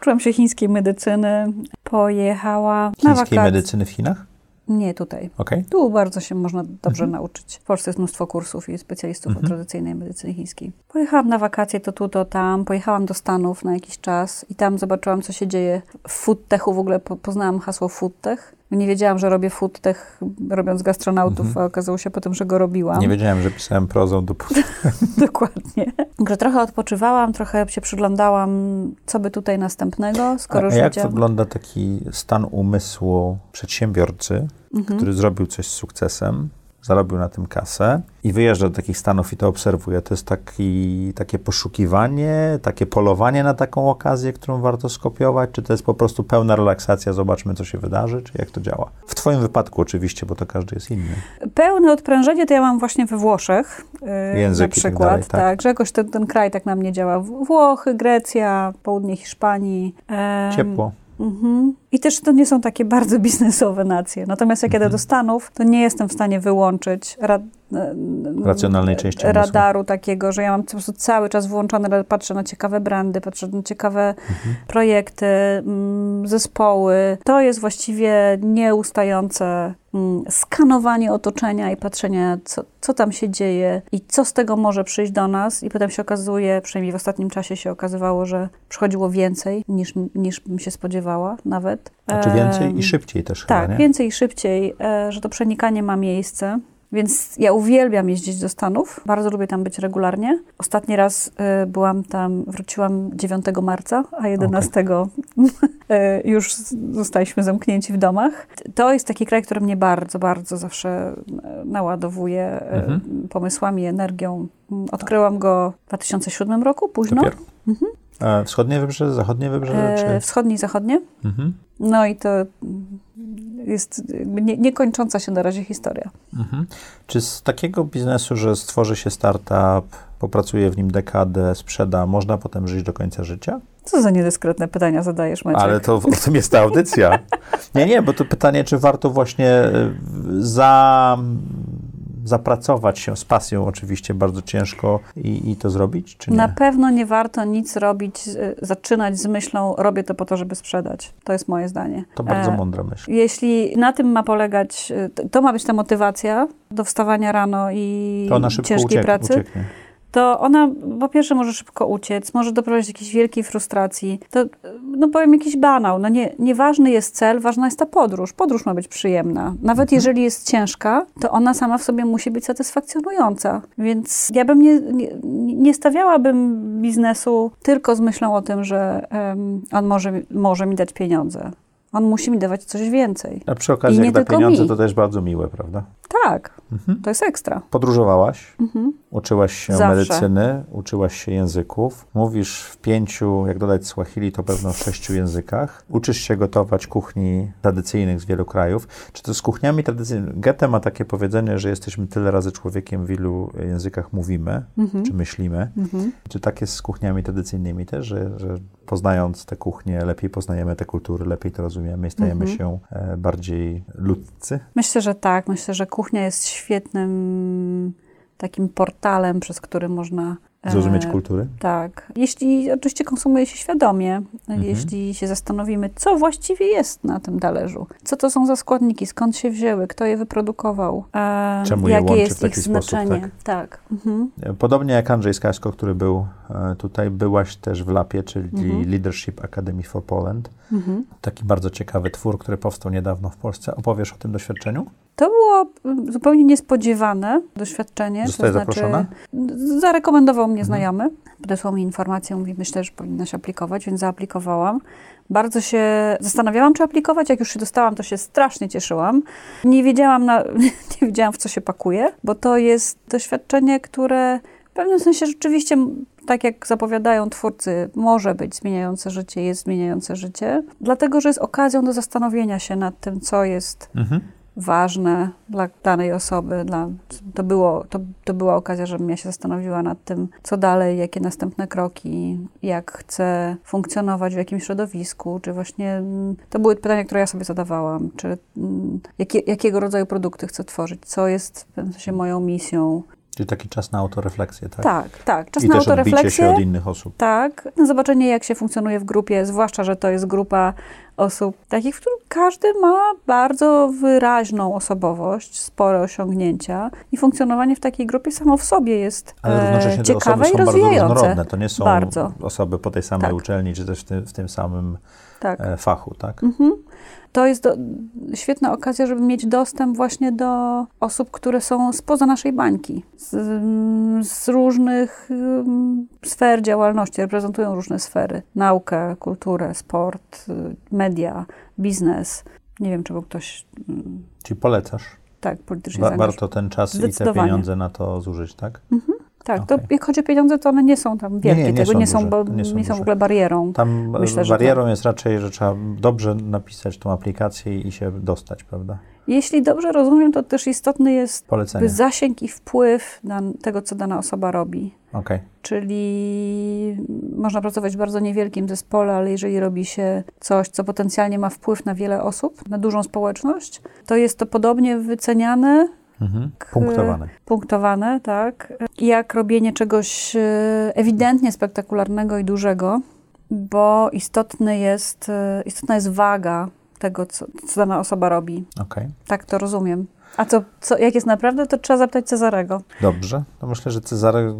Uczyłam się chińskiej medycyny, pojechała na Chińskiej wakacje. medycyny w Chinach? Nie tutaj. Okej. Tu bardzo się można dobrze Mhm. nauczyć. W Polsce jest mnóstwo kursów i specjalistów Mhm. od tradycyjnej medycyny chińskiej. Pojechałam na wakacje to tu, to tam. Pojechałam do Stanów na jakiś czas i tam zobaczyłam, co się dzieje. W foodtechu w ogóle po, poznałam hasło foodtech. Nie wiedziałam, że robię foodtech robiąc gastronautów, Mhm. a okazało się potem, że go robiłam. Nie wiedziałem, że pisałem prozą do... Dokładnie. Także trochę odpoczywałam, trochę się przyglądałam, co by tutaj następnego, A, skoro a już jak wiedziałam. wygląda taki stan umysłu przedsiębiorcy, Mhm. który zrobił coś z sukcesem, zarobił na tym kasę i wyjeżdża do takich stanów i to obserwuje? To jest taki, takie poszukiwanie, takie polowanie na taką okazję, którą warto skopiować? Czy to jest po prostu pełna relaksacja, zobaczmy, co się wydarzy? Czy jak to działa? W Twoim wypadku oczywiście, bo to każdy jest inny. Pełne odprężenie to ja mam właśnie we Włoszech. yy, Język na tak przykład. dalej, tak. że jakoś ten, ten kraj tak na mnie działa. Włochy, Grecja, południe Hiszpanii. Ciepło. Mhm. I też to nie są takie bardzo biznesowe nacje. Natomiast jak Mhm. jadę do Stanów, to nie jestem w stanie wyłączyć Racjonalnej części umysłu. radaru takiego, że ja mam po prostu cały czas włączone, patrzę na ciekawe brandy, patrzę na ciekawe Mhm. projekty, mm, zespoły. To jest właściwie nieustające mm, skanowanie otoczenia i patrzenie, co, co tam się dzieje i co z tego może przyjść do nas. I potem się okazuje, przynajmniej w ostatnim czasie się okazywało, że przychodziło więcej niż, niż bym się spodziewała nawet. Znaczy więcej i szybciej też tak, chyba, nie? więcej i szybciej, że to przenikanie ma miejsce. Więc ja uwielbiam jeździć do Stanów. Bardzo lubię tam być regularnie. Ostatni raz e, byłam tam, wróciłam 9 marca, a 11 e, już z- zostaliśmy zamknięci w domach. To jest taki kraj, który mnie bardzo, bardzo zawsze e, naładowuje e, Mhm. pomysłami, energią. Odkryłam go w 2007 roku, późno. Dopiero. A wschodnie wybrzeże, zachodnie wybrzeże? E, Czy... wschodnie i zachodnie. Mhm. No i to jest nie, niekończąca się na razie historia. Mhm. Czy z takiego biznesu, że stworzy się startup, popracuje w nim dekadę, sprzeda, można potem żyć do końca życia? Co za niedyskretne pytania zadajesz, Maciek? Ale to o tym jest ta audycja. Nie, nie, bo to pytanie, czy warto właśnie y, za, zapracować się z pasją, oczywiście bardzo ciężko i, i to zrobić, czy nie? Na pewno nie warto nic robić, y, zaczynać z myślą, robię to po to, żeby sprzedać. To jest moje zdanie. To bardzo E, mądra myśl. Jeśli na tym ma polegać, y, to- ma być ta motywacja do wstawania rano i ciężkiej uciek, pracy, ucieknie. To ona po pierwsze może szybko uciec, może doprowadzić do jakiejś wielkiej frustracji. To, no powiem, jakiś banał. No nie, nieważny jest cel, ważna jest ta podróż. Podróż ma być przyjemna. Nawet Mhm. jeżeli jest ciężka, to ona sama w sobie musi być satysfakcjonująca. Więc ja bym nie, nie, nie stawiałabym biznesu tylko z myślą o tym, że em, on może, może mi dać pieniądze. On musi mi dawać coś więcej. A przy okazji, I nie jak da pieniądze, mi. to też bardzo miłe, prawda? Tak, Mhm. to jest ekstra. Podróżowałaś, uczyłaś się Zawsze. medycyny, uczyłaś się języków, mówisz w pięciu, jak dodać Swahili, to pewno w sześciu językach. Uczysz się gotować kuchni tradycyjnych z wielu krajów. Czy to z kuchniami tradycyjnymi? Goethe ma takie powiedzenie, że jesteśmy tyle razy człowiekiem, w ilu językach mówimy, czy myślimy. Mhm. Czy tak jest z kuchniami tradycyjnymi też, że, że poznając te kuchnie, lepiej poznajemy te kultury, lepiej to rozumiemy i stajemy Mhm. się e, bardziej ludcy? Myślę, że tak. Myślę, że kuchnia jest świetnym takim portalem, przez który można. E, Zrozumieć kultury? Tak. Jeśli oczywiście konsumuje się świadomie, Mhm. jeśli się zastanowimy, co właściwie jest na tym talerzu, co to są za składniki, skąd się wzięły, kto je wyprodukował, e, Czemu je jakie łączy jest ich sposób, znaczenie. tak? tak. Mhm. Podobnie jak Andrzej Skaśko, który był e, tutaj, byłaś też w LAPie, czyli Mhm. Leadership Academy for Poland. Mhm. Taki bardzo ciekawy twór, który powstał niedawno w Polsce. Opowiesz o tym doświadczeniu? To było mm, zupełnie niespodziewane doświadczenie. Zostaje to znaczy, zaproszona? Zarekomendował mnie Mhm. znajomy. Podesłał mi informację, mówi, myślę, że powinnaś aplikować, więc zaaplikowałam. Bardzo się zastanawiałam, czy aplikować. Jak już się dostałam, to się strasznie cieszyłam. Nie wiedziałam, na, nie wiedziałam w co się pakuje, bo to jest doświadczenie, które w pewnym sensie rzeczywiście, tak jak zapowiadają twórcy, może być zmieniające życie, jest zmieniające życie, dlatego że jest okazją do zastanowienia się nad tym, co jest Mhm. Ważne dla danej osoby. Dla, to, było, to, to była okazja, żebym ja się zastanowiła nad tym, co dalej, jakie następne kroki, jak chcę funkcjonować w jakimś środowisku, czy właśnie mm, to były pytania, które ja sobie zadawałam, czy mm, jakie, jakiego rodzaju produkty chcę tworzyć, co jest w pewnym sensie moją misją. Czyli taki czas na autorefleksję, tak? Tak, tak, czas I na też odbicie się autorefleksję. od innych osób. Tak, na zobaczenie, jak się funkcjonuje w grupie, zwłaszcza, że to jest grupa osób takich, w których każdy ma bardzo wyraźną osobowość, spore osiągnięcia i funkcjonowanie w takiej grupie samo w sobie jest Ale e, równocześnie te ciekawe osoby i są bardzo rozwijające. różnorodne. To nie są Bardzo. osoby po tej samej Tak. uczelni, czy też w tym, w tym samym Tak. e, fachu, tak? Mhm. To jest do, świetna okazja, żeby mieć dostęp właśnie do osób, które są spoza naszej bańki, z, z różnych sfer działalności, reprezentują różne sfery. Naukę, kulturę, sport, y, media, biznes. Nie wiem, czy był ktoś Czyli polecasz. tak politycznie Wa- warto ten czas i te pieniądze na to zużyć, tak? Tak, to Okej. jak chodzi o pieniądze, to one nie są tam wielkie, nie, nie tego są nie są, duże, bo, nie nie są są, duże. w ogóle barierą. Tam e, Myślę, że barierą jest raczej, że trzeba dobrze napisać tą aplikację i się dostać, prawda? Jeśli dobrze rozumiem, to też istotny jest Polecenie. zasięg i wpływ dan- tego, co dana osoba robi. Okej. Czyli można pracować w bardzo niewielkim zespole, ale jeżeli robi się coś, co potencjalnie ma wpływ na wiele osób, na dużą społeczność, to jest to podobnie wyceniane, Mhm. Punktowane. punktowane, tak, jak robienie czegoś e, ewidentnie spektakularnego i dużego, bo istotny jest, e, istotna jest waga tego, co, co dana osoba robi. Okej. Tak to rozumiem. A co, co, jak jest naprawdę, to trzeba zapytać Cezarego. Dobrze. To myślę, że Cezary,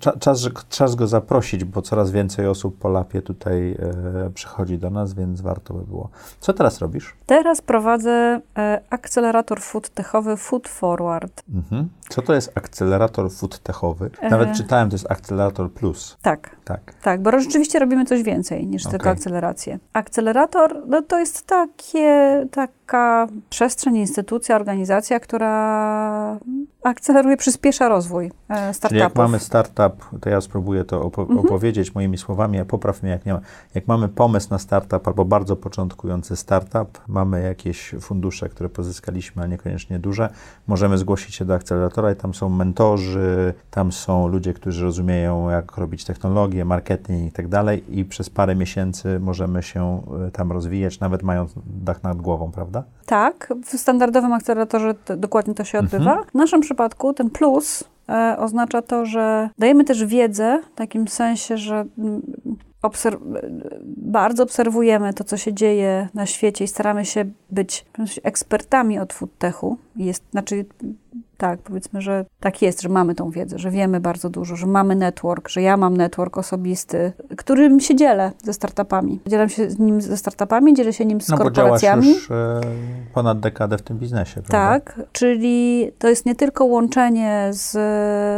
cza, czas, czas go zaprosić, bo coraz więcej osób po lapie tutaj e, przychodzi do nas, więc warto by było. Co teraz robisz? Teraz prowadzę e, akcelerator food techowy Food Forward. Mhm. Co to jest akcelerator food techowy? Nawet E. czytałem, to jest akcelerator plus. Tak, Tak. tak, bo rzeczywiście robimy coś więcej niż tylko Okej. akcelerację. Akcelerator no, to jest takie, taka przestrzeń, instytucja, organizacja, która akceleruje, przyspiesza rozwój e, Czyli startupów. jak mamy startup, to ja spróbuję to opo- Mhm. opowiedzieć moimi słowami, a popraw mnie jak nie ma. Jak mamy pomysł na startup albo bardzo początkujący startup, mamy jakieś fundusze, które pozyskaliśmy, a niekoniecznie duże, możemy zgłosić się do akceleratora i tam są mentorzy, tam są ludzie, którzy rozumieją, jak robić technologię, marketing i tak dalej i przez parę miesięcy możemy się y, tam rozwijać, nawet mając dach nad głową, prawda? Tak, w standardowym akceleratorze to, dokładnie to się odbywa. Mhm. W naszym przypadku ten plus e, oznacza to, że dajemy też wiedzę w takim sensie, że mm, obser- e, bardzo obserwujemy to, co się dzieje na świecie i staramy się być ekspertami od foodtechu. Jest, znaczy, tak, powiedzmy, że tak jest, że mamy tą wiedzę, że wiemy bardzo dużo, że mamy network, że ja mam network osobisty, którym się dzielę ze startupami. Dzielę się z nim ze startupami, dzielę się nim z No bo korporacjami. już e, ponad dekadę w tym biznesie, prawda? Tak, czyli to jest nie tylko łączenie z,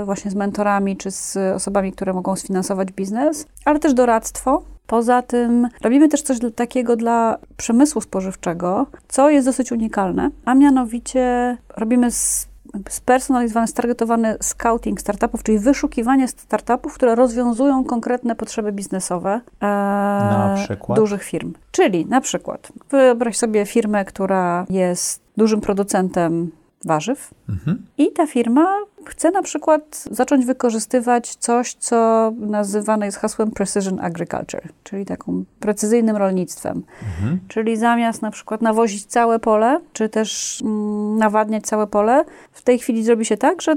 właśnie z mentorami czy z osobami, które mogą sfinansować biznes, ale też doradztwo. Poza tym robimy też coś takiego dla przemysłu spożywczego, co jest dosyć unikalne, a mianowicie robimy jakby spersonalizowany, stargetowany scouting startupów, czyli wyszukiwanie startupów, które rozwiązują konkretne potrzeby biznesowe e, dużych firm. Czyli na przykład wyobraź sobie firmę, która jest dużym producentem warzyw, Mhm. i ta firma chce na przykład zacząć wykorzystywać coś, co nazywane jest hasłem precision agriculture, czyli taką precyzyjnym rolnictwem. Mhm. Czyli zamiast na przykład nawozić całe pole, czy też mm, nawadniać całe pole, w tej chwili zrobi się tak, że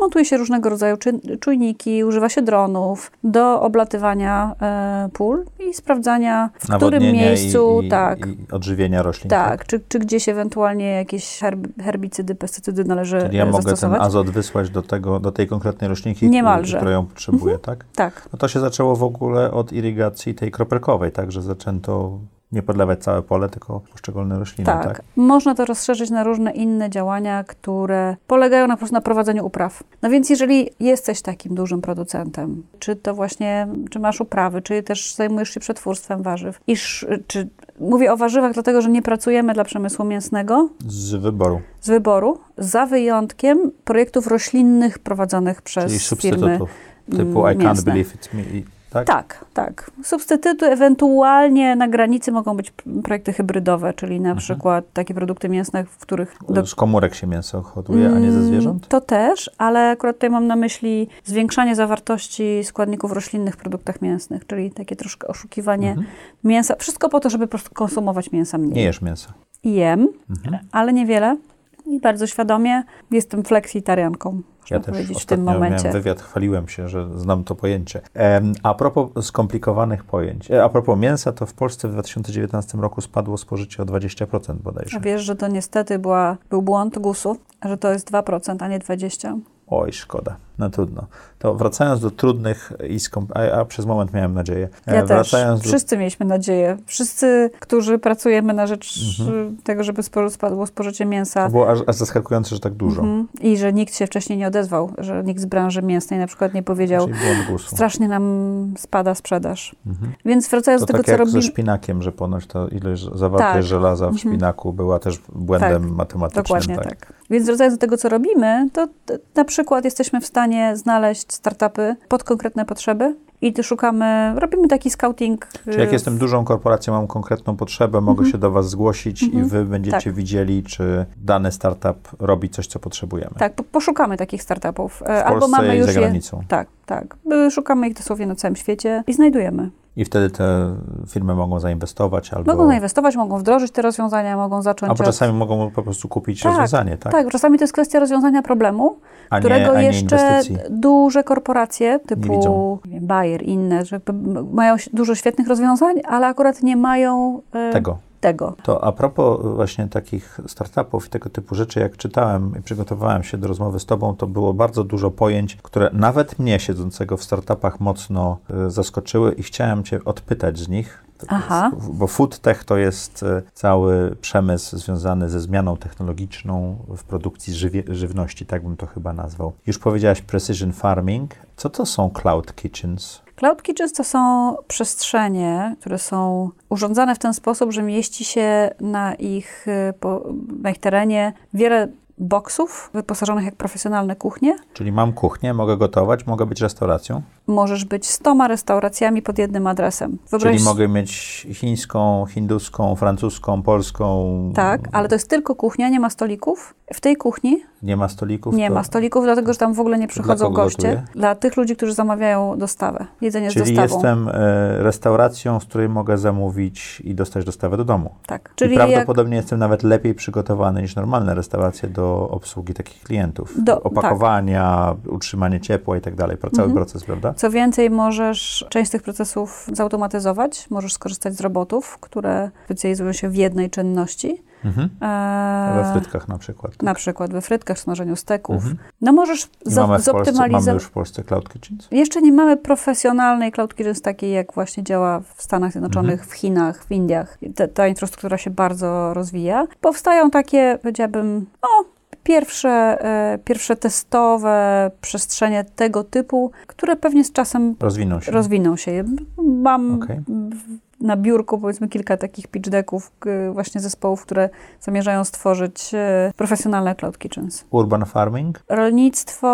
montuje się różnego rodzaju czujniki, używa się dronów do oblatywania e, pól i sprawdzania, w którym miejscu, i, i, tak, i odżywienia roślin. tak, czy, czy gdzieś ewentualnie jakieś herb- herbicydy, pestycydy należy Czyli ja e, mogę ten azot wysłać do, tego, do tej konkretnej roślinki, Niemalże. która ją potrzebuje, tak? Tak, No to się zaczęło w ogóle od irygacji tej kropelkowej, tak? Że zaczęto nie podlewać całe pole, tylko poszczególne rośliny, tak? tak. Można to rozszerzyć na różne inne działania, które polegają na, po prostu na prowadzeniu upraw. No więc jeżeli jesteś takim dużym producentem, czy to właśnie, czy masz uprawy, czy też zajmujesz się przetwórstwem warzyw, iż, czy mówię o warzywach dlatego, że nie pracujemy dla przemysłu mięsnego Z wyboru, z wyboru, za wyjątkiem projektów roślinnych prowadzonych przez czyli firmy substytutów typu mm, I can't mięsne. believe it's me, i- tak? Tak, tak. Substytuty ewentualnie na granicy mogą być projekty hybrydowe, czyli Mhm. na przykład takie produkty mięsne, w których... do- Z komórek się mięso hoduje, a nie ze Mm, zwierząt? To też, ale akurat tutaj mam na myśli zwiększanie zawartości składników roślinnych w produktach mięsnych, czyli takie troszkę oszukiwanie mięsa. Wszystko po to, żeby po prostu konsumować mięsa mniej. Mhm. Nie jesz mięsa. Jem, Mhm. ale niewiele. I bardzo świadomie jestem fleksitarianką, Ja też powiedzieć w tym momencie. miałem wywiad, chwaliłem się, że znam to pojęcie. A propos skomplikowanych pojęć, e, a propos mięsa, to w Polsce w 2019 roku spadło spożycie o 20% bodajże. A wiesz, że to niestety była, był błąd GUS-u, że to jest 2%, a nie 20%. Oj, szkoda. No trudno. To wracając do trudnych i skom... a, a przez moment miałem nadzieję. Ja też. wracając do... Wszyscy mieliśmy nadzieję. Wszyscy, którzy pracujemy na rzecz Mhm. y, tego, żeby spo- spadło spożycie mięsa. To było aż, aż zaskakujące, że tak dużo. Mhm. I że nikt się wcześniej nie odezwał, że nikt z branży mięsnej na przykład nie powiedział, gusu. strasznie nam spada sprzedaż. Mhm. Więc wracając To do tego, tak co jak robimy. ze szpinakiem, że ponoć to ilość zawartość Tak. żelaza w Mhm. szpinaku była też błędem Tak. matematycznym. Dokładnie tak. Więc wracając do tego, co robimy, to na przykład jesteśmy w stanie znaleźć startupy pod konkretne potrzeby i szukamy, robimy taki scouting. Czyli jak y, jestem dużą korporacją, mam konkretną potrzebę, mogę Mhm. się do Was zgłosić i Mhm. Wy będziecie Tak. widzieli, czy dany startup robi coś, co potrzebujemy. Tak, po- poszukamy takich startupów. W E, Polsce Albo mamy i już za je. granicą. Tak, tak. Y, Szukamy ich dosłownie na całym świecie i znajdujemy. I wtedy te firmy mogą zainwestować albo... Mogą zainwestować, mogą wdrożyć te rozwiązania, mogą zacząć. Albo od- czasami mogą po prostu kupić Tak, rozwiązanie, tak? Tak, czasami to jest kwestia rozwiązania problemu, nie, którego jeszcze inwestycji. duże korporacje typu nie wiem, Bayer, inne, że mają dużo świetnych rozwiązań, ale akurat nie mają e, Tego. Tego. To a propos właśnie takich startupów i tego typu rzeczy, jak czytałem i przygotowałem się do rozmowy z Tobą, to było bardzo dużo pojęć, które nawet mnie, siedzącego w startupach, mocno y, zaskoczyły i chciałem Cię odpytać z nich. Aha. Bo food tech to jest y, cały przemysł związany ze zmianą technologiczną w produkcji żywie, żywności, tak bym to chyba nazwał. Już powiedziałaś precision farming. Co to są cloud kitchens? Cloud Kitchens to są przestrzenie, które są urządzane w ten sposób, że mieści się na ich, po, na ich terenie wiele boksów wyposażonych jak profesjonalne kuchnie. Czyli mam kuchnię, mogę gotować, mogę być restauracją. Możesz być stoma restauracjami pod jednym adresem. Czyli mogę mieć chińską, hinduską, francuską, polską. Tak, ale to jest tylko kuchnia, nie ma stolików. W tej kuchni Nie ma stolików. nie to... ma stolików, dlatego że tam w ogóle nie przychodzą goście. gotuje? Dla tych ludzi, którzy zamawiają dostawę. Jedzenie z Czyli dostawą. jestem e, restauracją, z której mogę zamówić i dostać dostawę do domu. Tak. Czyli I jak prawdopodobnie jestem nawet lepiej przygotowany niż normalne restauracje do obsługi takich klientów. Do- tak. Opakowania, utrzymanie ciepła i tak dalej. Cały Mhm. proces, prawda? Co więcej, możesz część z tych procesów zautomatyzować, możesz skorzystać z robotów, które specjalizują się w jednej czynności. Mhm. E, We frytkach na przykład. tak? Na przykład we frytkach, smażeniu steków. Mhm. No możesz za- mamy, zoptymalizować. już w Polsce Cloud Kitchens? Jeszcze nie mamy profesjonalnej cloud kitchens takiej, jak właśnie działa w Stanach Zjednoczonych, Mhm. w Chinach, w Indiach. Te, ta infrastruktura się bardzo rozwija. Powstają takie, powiedziałabym, no, pierwsze, e, pierwsze testowe przestrzenie tego typu, które pewnie z czasem Rozwiną się. rozwiną się. Mam w- na biurku powiedzmy kilka takich pitch decków właśnie zespołów, które zamierzają stworzyć e, profesjonalne cloud kitchens. Urban farming? Rolnictwo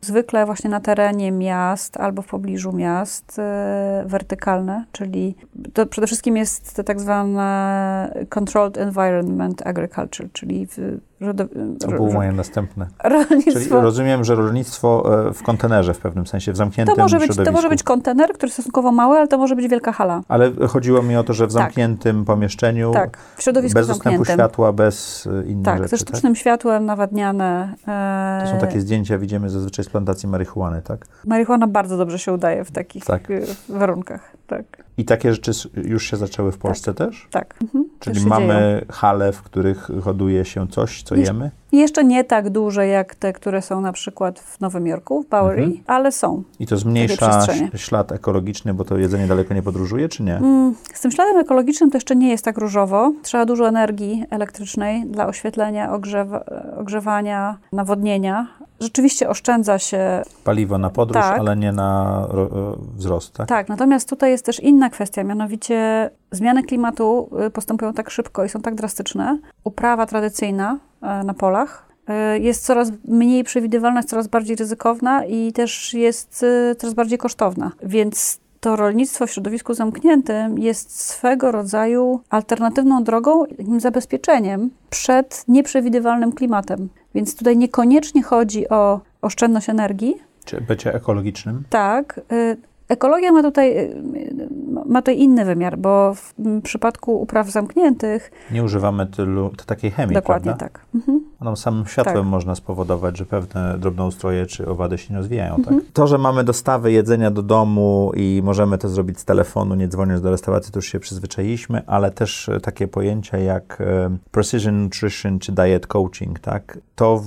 zwykle właśnie na terenie miast albo w pobliżu miast, e, wertykalne, czyli to przede wszystkim jest to tak zwane Controlled Environment Agriculture, czyli w, rodo, To było moje następne. Czyli rolnictwo. rozumiem, że rolnictwo e, w kontenerze w pewnym sensie, w zamkniętym To może, być, to środowisku. może być kontener, który jest stosunkowo mały, ale to może być wielka hala. Ale chodziło mi o to, że w Tak. zamkniętym pomieszczeniu, Tak, w środowisku bez dostępu zamkniętym. światła, bez e, innych Tak, rzeczy. ze sztucznym światłem nawadniane. Tak? To są e, takie zdjęcia, widzimy zazwyczaj z plantacji marihuany, tak? Marihuana bardzo dobrze się udaje w takich Tak. e, warunkach. Tak, I takie rzeczy już się zaczęły w Polsce też? tak. Mhm, Czyli się dzieją. mamy hale, w których hoduje się coś, co Już- jemy? Jeszcze nie tak duże jak te, które są na przykład w Nowym Jorku, w Bowery, Mhm. ale są. I to zmniejsza ślad ekologiczny, bo to jedzenie daleko nie podróżuje, czy nie? Mm, Z tym śladem ekologicznym to jeszcze nie jest tak różowo. Trzeba dużo energii elektrycznej dla oświetlenia, ogrzewa, ogrzewania, nawodnienia. Rzeczywiście oszczędza się Paliwo na podróż, Tak. ale nie na e, wzrost, tak? Tak, natomiast tutaj jest też inna kwestia, mianowicie zmiany klimatu y, postępują tak szybko i są tak drastyczne. Uprawa tradycyjna e, na polach y, jest coraz mniej przewidywalna, jest coraz bardziej ryzykowna i też jest y, coraz bardziej kosztowna. Więc to rolnictwo w środowisku zamkniętym jest swego rodzaju alternatywną drogą, takim zabezpieczeniem przed nieprzewidywalnym klimatem. Więc tutaj niekoniecznie chodzi o oszczędność energii, Czy bycie ekologicznym? tak. y, Ekologia ma tutaj, ma tutaj inny wymiar, bo w przypadku upraw zamkniętych Nie używamy tylu, takiej chemii, dokładnie prawda? tak. Mhm. Ono samym światłem Tak. można spowodować, że pewne drobnoustroje czy owady się nie rozwijają. Mhm. Tak? To, że mamy dostawy jedzenia do domu i możemy to zrobić z telefonu, nie dzwoniąc do restauracji, to już się przyzwyczailiśmy, ale też e, takie pojęcia jak e, precision nutrition czy diet coaching, tak? to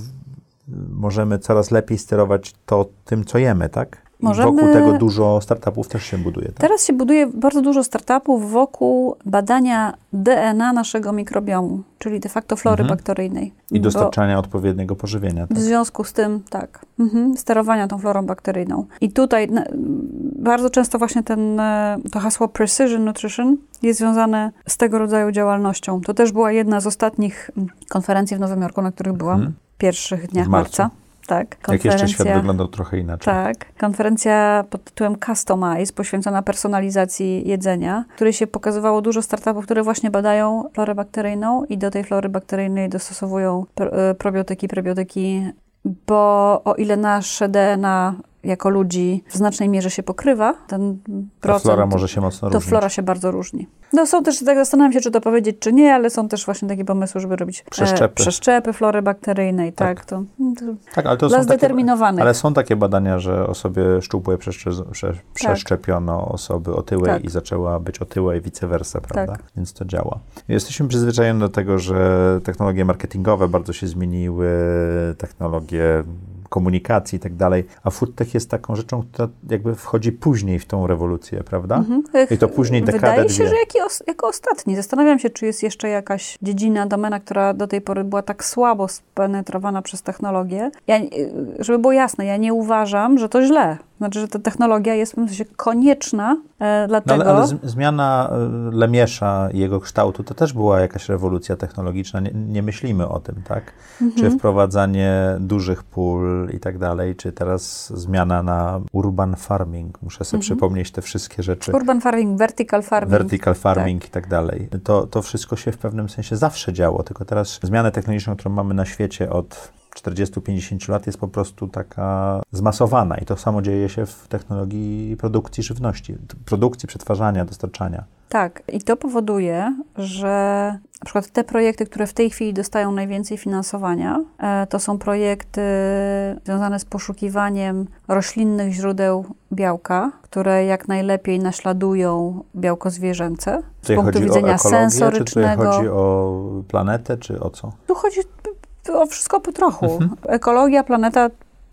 możemy coraz lepiej sterować to tym, co jemy, tak? Możemy- wokół tego dużo startupów też się buduje. Tak? Teraz się buduje bardzo dużo startupów wokół badania DNA naszego mikrobiomu, czyli de facto flory Mhm. bakteryjnej. I Bo dostarczania odpowiedniego pożywienia. w Tak? związku z tym, tak, mhm, sterowania tą florą bakteryjną. I tutaj bardzo często właśnie ten, e, to hasło precision nutrition jest związane z tego rodzaju działalnością. To też była jedna z ostatnich mm, konferencji w Nowym Jorku, na których byłam, Mhm. w pierwszych dniach W marcu. marca. Tak, Jak jeszcze świat wyglądał trochę inaczej. tak. Konferencja pod tytułem Customize, poświęcona personalizacji jedzenia, której się pokazywało dużo startupów, które właśnie badają florę bakteryjną i do tej flory bakteryjnej dostosowują e, probiotyki, prebiotyki, bo o ile nasze DNA jako ludzi w znacznej mierze się pokrywa, ten Ta procent, flora może się mocno to różnić. flora się bardzo różni. No są też, tak zastanawiam się, czy to powiedzieć, czy nie, ale są też właśnie takie pomysły, żeby robić e, Przeszczepy. przeszczepy flory bakteryjnej, tak, to, to Tak, ale to dla są takie, zdeterminowanych. ale są takie badania, że osobie przeszcze, prze, przeszczepiono osoby otyłej Tak. i zaczęła być otyła i vice versa, prawda? Tak. Więc to działa. Jesteśmy przyzwyczajeni do tego, że technologie marketingowe bardzo się zmieniły, technologie komunikacji i tak dalej, a foodtech jest taką rzeczą, która jakby wchodzi później w tą rewolucję, prawda? Mhm. I to później dekadę, Wydaje się, dwie. że os- jako ostatni. Zastanawiam się, czy jest jeszcze jakaś dziedzina, domena, która do tej pory była tak słabo spenetrowana przez technologię. Ja, y, żeby było jasne, ja nie uważam, że to źle. Znaczy, że ta technologia jest w pewnym sensie konieczna, e, No dlatego... ale, ale z- zmiana y, Lemiesza i jego kształtu to też była jakaś rewolucja technologiczna. Nie, nie myślimy o tym, tak? Mhm. Czy wprowadzanie dużych pól i tak dalej, czy teraz zmiana na urban farming. Muszę sobie Mhm. przypomnieć te wszystkie rzeczy. Urban farming, vertical farming. Vertical farming i tak dalej. To, to wszystko się w pewnym sensie zawsze działo, tylko teraz zmianę technologiczną, którą mamy na świecie od 40-50 lat jest po prostu taka zmasowana i to samo dzieje się w technologii produkcji żywności, produkcji, przetwarzania, dostarczania. Tak, i to powoduje, że na przykład te projekty, które w tej chwili dostają najwięcej finansowania, e, to są projekty związane z poszukiwaniem roślinnych źródeł białka, które jak najlepiej naśladują białko zwierzęce. Z Tutaj punktu chodzi widzenia o ekologię, sensorycznego. czy tutaj chodzi o planetę, czy o co? Tu chodzi o wszystko po trochu. Mhm. Ekologia, planeta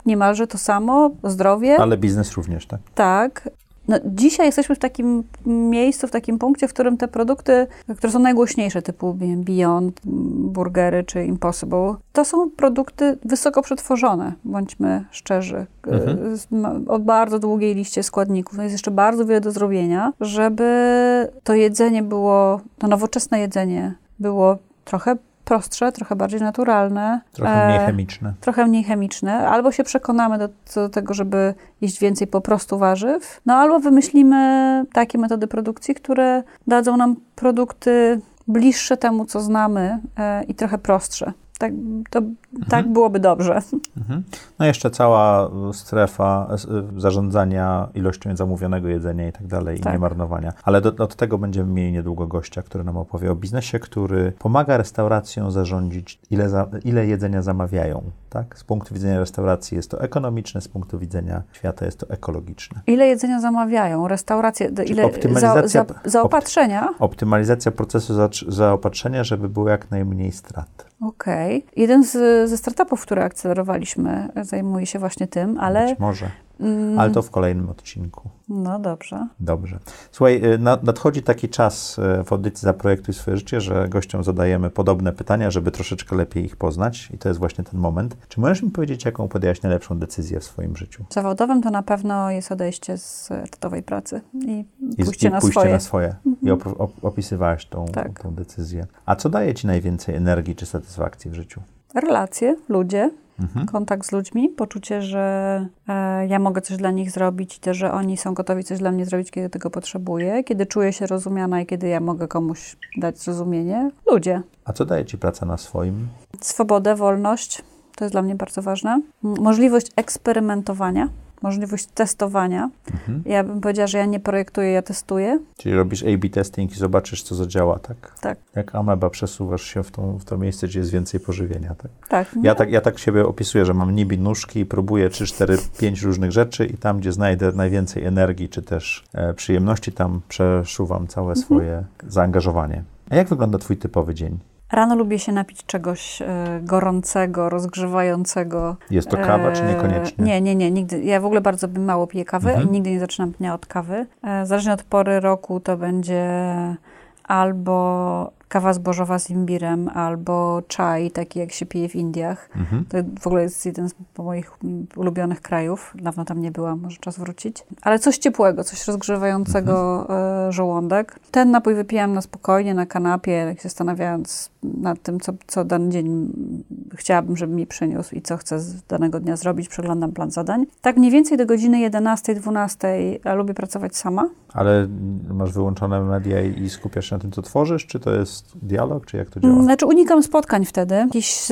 niemalże to samo, zdrowie. Ale biznes również, tak? Tak. No, dzisiaj jesteśmy w takim miejscu, w takim punkcie, w którym te produkty, które są najgłośniejsze, typu wiem, Beyond, burgery czy Impossible, to są produkty wysoko przetworzone, bądźmy szczerzy, Mhm. ma- o bardzo długiej liście składników. No jest jeszcze bardzo wiele do zrobienia, żeby to jedzenie było, to nowoczesne jedzenie było trochę prostsze, trochę bardziej naturalne. Trochę mniej e, chemiczne. trochę mniej chemiczne, albo się przekonamy do, do tego, żeby jeść więcej po prostu warzyw, no albo wymyślimy takie metody produkcji, które dadzą nam produkty bliższe temu, co znamy e, i trochę prostsze. Tak, to, tak byłoby dobrze. Mhm. No jeszcze cała strefa e, zarządzania ilością zamówionego jedzenia i tak dalej, i Tak. nie marnowania. Ale do, od tego będziemy mieli niedługo gościa, który nam opowie o biznesie, który pomaga restauracjom zarządzić, ile, za, ile jedzenia zamawiają. Tak? Z punktu widzenia restauracji jest to ekonomiczne, z punktu widzenia świata jest to ekologiczne. Ile jedzenia zamawiają? Restauracje, ile za, optymalizacja- za, zaopatrzenia? Optymalizacja procesu za, zaopatrzenia, żeby było jak najmniej strat. Okej. Jeden z, ze startupów, które akcelerowaliśmy, zajmuje się właśnie tym, ale... Być może. mm, Ale to w kolejnym odcinku. No dobrze. Dobrze. Słuchaj, y, na- nadchodzi taki czas y, w audycji Zaprojektuj swoje życie, że gościom zadajemy podobne pytania, żeby troszeczkę lepiej ich poznać i to jest właśnie ten moment. Czy możesz mi powiedzieć, jaką podjęłaś najlepszą decyzję w swoim życiu? Zawodowym to na pewno jest odejście z etatowej pracy i I, pójście i na pójście swoje. na swoje. I op- op- opisywałaś tą, Tak. tą decyzję. A co daje ci najwięcej energii czy satysfakcji w życiu? Relacje, ludzie, Mhm. kontakt z ludźmi, poczucie, że e, ja mogę coś dla nich zrobić i też, że oni są gotowi coś dla mnie zrobić, kiedy tego potrzebuję, kiedy czuję się rozumiana i kiedy ja mogę komuś dać zrozumienie. Ludzie. A co daje ci praca na swoim? Swobodę, wolność, to jest dla mnie bardzo ważne. Możliwość eksperymentowania, możliwość testowania. Mhm. Ja bym powiedziała, że ja nie projektuję, ja testuję. Czyli robisz A-B testing i zobaczysz, co zadziała, tak? Tak. Jak ameba przesuwasz się w, tą, w to miejsce, gdzie jest więcej pożywienia, tak? Tak. Ja tak, ja tak siebie opisuję, że mam nibi nóżki i próbuję 3, 4, 5 różnych rzeczy i tam, gdzie znajdę najwięcej energii czy też e, przyjemności, tam przeszuwam całe swoje zaangażowanie. A jak wygląda twój typowy dzień? Rano lubię się napić czegoś e, gorącego, rozgrzewającego. Jest to kawa, czy E, niekoniecznie? Nie, nie, nie, nigdy. Ja w ogóle bardzo bym mało piję kawy Mhm. nigdy nie zaczynam dnia od kawy. E, zależnie od pory roku to będzie albo kawa zbożowa z imbirem, albo czaj, taki jak się pije w Indiach. Mhm. To w ogóle jest jeden z moich ulubionych krajów. Dawno tam nie byłam, może czas wrócić. Ale coś ciepłego, coś rozgrzewającego e, żołądek. Ten napój wypijam na spokojnie, na kanapie, tak się zastanawiając nad tym, co, co dany dzień mm, chciałabym, żeby mi przyniósł i co chcę z danego dnia zrobić. Przeglądam plan zadań. Tak mniej więcej do godziny 11-12 ja lubię pracować sama. Ale masz wyłączone media i skupiasz się na tym, co tworzysz, czy to jest dialog, czy jak to działa? Znaczy unikam spotkań wtedy, Jakiś,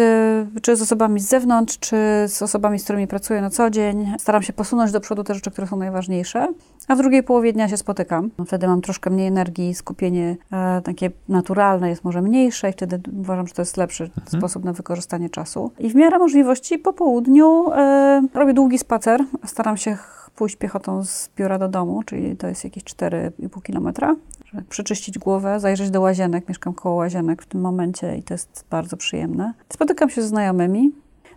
czy z osobami z zewnątrz, czy z osobami, z którymi pracuję na co dzień. Staram się posunąć do przodu te rzeczy, które są najważniejsze, a w drugiej połowie dnia się spotykam. Wtedy mam troszkę mniej energii, skupienie e, takie naturalne jest może mniejsze i wtedy uważam, że to jest lepszy sposób na wykorzystanie czasu. I w miarę możliwości po południu e, robię długi spacer, staram się pójść piechotą z biura do domu, czyli to jest jakieś 4,5 kilometra żeby przeczyścić głowę, zajrzeć do łazienek. Mieszkam koło łazienek w tym momencie i to jest bardzo przyjemne. Spotykam się z znajomymi.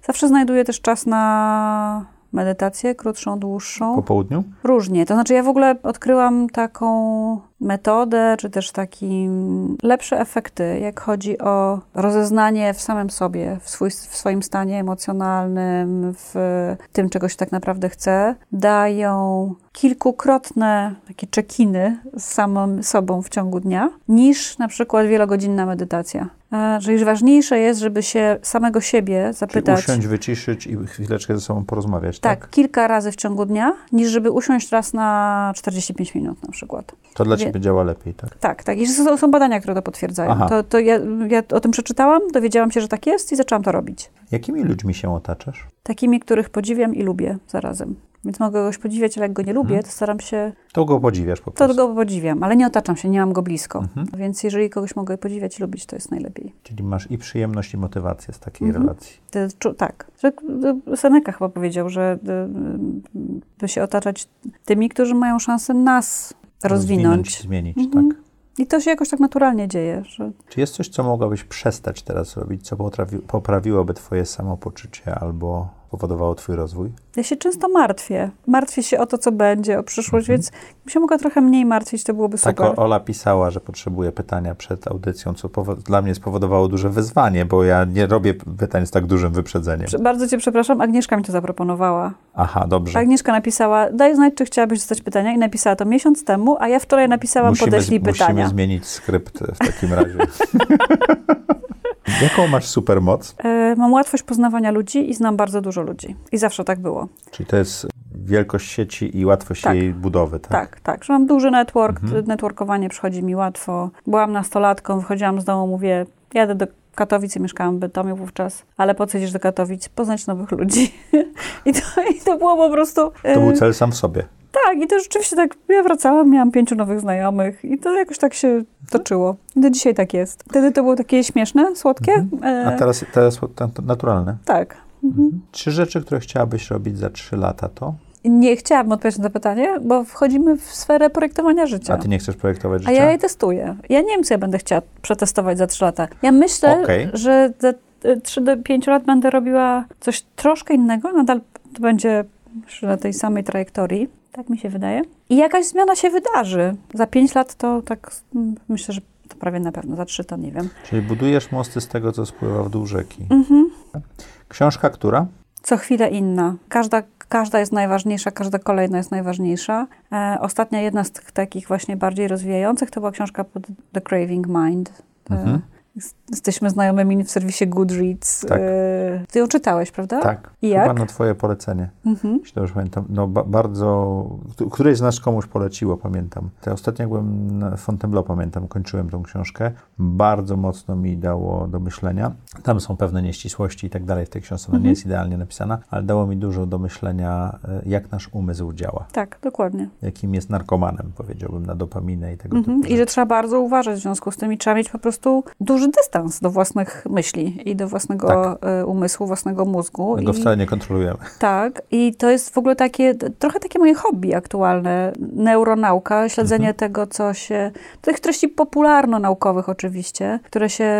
Zawsze znajduję też czas na medytację, krótszą, dłuższą. Po południu? Różnie. To znaczy, ja w ogóle odkryłam taką metodę, czy też taki lepsze efekty, jak chodzi o rozeznanie w samym sobie, w, swój, w swoim stanie emocjonalnym, w tym, czego się tak naprawdę chce, dają kilkukrotne takie czekiny z samym sobą w ciągu dnia, niż na przykład wielogodzinna medytacja. e, że ważniejsze jest, żeby się samego siebie Czyli zapytać. usiąść, wyciszyć i chwileczkę ze sobą porozmawiać, tak? tak, kilka razy w ciągu dnia, niż żeby usiąść raz na 45 minut na przykład. To dla Wie- ciebie działa lepiej, tak? Tak, tak. I są, są badania, które to potwierdzają. Aha. To, to ja, ja o tym przeczytałam, dowiedziałam się, że tak jest i zaczęłam to robić. Jakimi ludźmi się otaczasz? Takimi, których podziwiam i lubię zarazem. Więc mogę kogoś podziwiać, ale jak go nie lubię, to staram się, To go podziwiasz po to prostu. go podziwiam, ale nie otaczam się, nie mam go blisko. Mhm. Więc jeżeli kogoś mogę podziwiać i lubić, to jest najlepiej. Czyli masz i przyjemność, i motywację z takiej Mhm. relacji. To, czu- tak. Seneca chyba powiedział, że y, y, by się otaczać tymi, którzy mają szansę nas rozwinąć. zmienić, Mhm. tak. I to się jakoś tak naturalnie dzieje, że Czy jest coś, co mogłabyś przestać teraz robić, co potrafi, poprawiłoby twoje samopoczucie albo powodowało twój rozwój? Ja się często martwię. Martwię się o to, co będzie, o przyszłość, Mhm. więc bym się mogła trochę mniej martwić, to byłoby Tak, super. o- Ola pisała, że potrzebuje pytania przed audycją, co dla mnie spowodowało duże wyzwanie, bo ja nie robię pytań z tak dużym wyprzedzeniem. Prze- Bardzo cię przepraszam, Agnieszka mi to zaproponowała. Aha, dobrze. Agnieszka napisała, daj znać, czy chciałabyś zadać pytania i napisała to miesiąc temu, a ja wczoraj napisałam, podeślij pytania. musimy zmienić skrypt w takim razie. Jaką masz supermoc? E, mam łatwość poznawania ludzi i znam bardzo dużo ludzi. I zawsze tak było. Czyli to jest wielkość sieci i łatwość Tak. jej budowy, tak? Tak, tak, że mam duży network, Mhm. networkowanie przychodzi mi łatwo. Byłam nastolatką, wychodziłam z domu, mówię, jadę do Katowic i mieszkałam w Bytomiu wówczas, ale po co idziesz do Katowic? Poznać nowych ludzi. I to, I to było po prostu... To był e, cel sam w sobie. Tak, i to rzeczywiście tak, ja wracałam, miałam pięciu nowych znajomych i to jakoś tak się toczyło. I do dzisiaj tak jest. Wtedy to było takie śmieszne, słodkie. Mhm. A E, teraz, teraz naturalne. tak. Trzy rzeczy, które chciałabyś robić za trzy lata, to? Nie chciałabym odpowiedzieć na to pytanie, bo wchodzimy w sferę projektowania życia. A ty nie chcesz projektować życia? A ja je testuję. Ja nie wiem, co ja będę chciała przetestować za trzy lata. Ja myślę, Okej. że za y, trzy do pięciu lat będę robiła coś troszkę innego. Nadal to będzie na tej samej trajektorii. Tak mi się wydaje. I jakaś zmiana się wydarzy. Za pięć lat to tak mm, myślę, że to prawie na pewno. Za trzy to nie wiem. Czyli budujesz mosty z tego, co spływa w dół rzeki. Mhm. Książka, która? Co chwilę inna. Każda, każda jest najważniejsza, każda kolejna jest najważniejsza. E, ostatnia, jedna z tych takich właśnie bardziej rozwijających, to była książka pod The Craving Mind. E, Mhm. Jest- Jesteśmy znajomymi w serwisie Goodreads. Tak. E, ty ją czytałeś, prawda? Tak. I Chyba jak? na twoje polecenie. Mhm. Jeśli dobrze pamiętam. No ba- bardzo... Któreś z nas komuś poleciło, pamiętam. Te ostatnio jak byłem na Fontainebleau, pamiętam, kończyłem tą książkę. Bardzo mocno mi dało do myślenia. Tam są pewne nieścisłości i tak dalej w tej książce. Ona nie Mhm. jest idealnie napisana, ale dało mi dużo do myślenia, e, jak nasz umysł działa. Tak, dokładnie. Jakim jest narkomanem, powiedziałbym, na dopaminę i tego Mhm. typu I że trzeba bardzo uważać w związku z tym i trzeba mieć po prostu duży dystans do własnych myśli i do własnego Tak. e, umysłu, własnego mózgu. My go I- wcale nie kontrolujemy. Tak, i to jest w ogóle takie, trochę takie moje hobby aktualne. Neuronauka, śledzenie Mhm. tego, co się. tych treści popularno-naukowych oczywiście, które się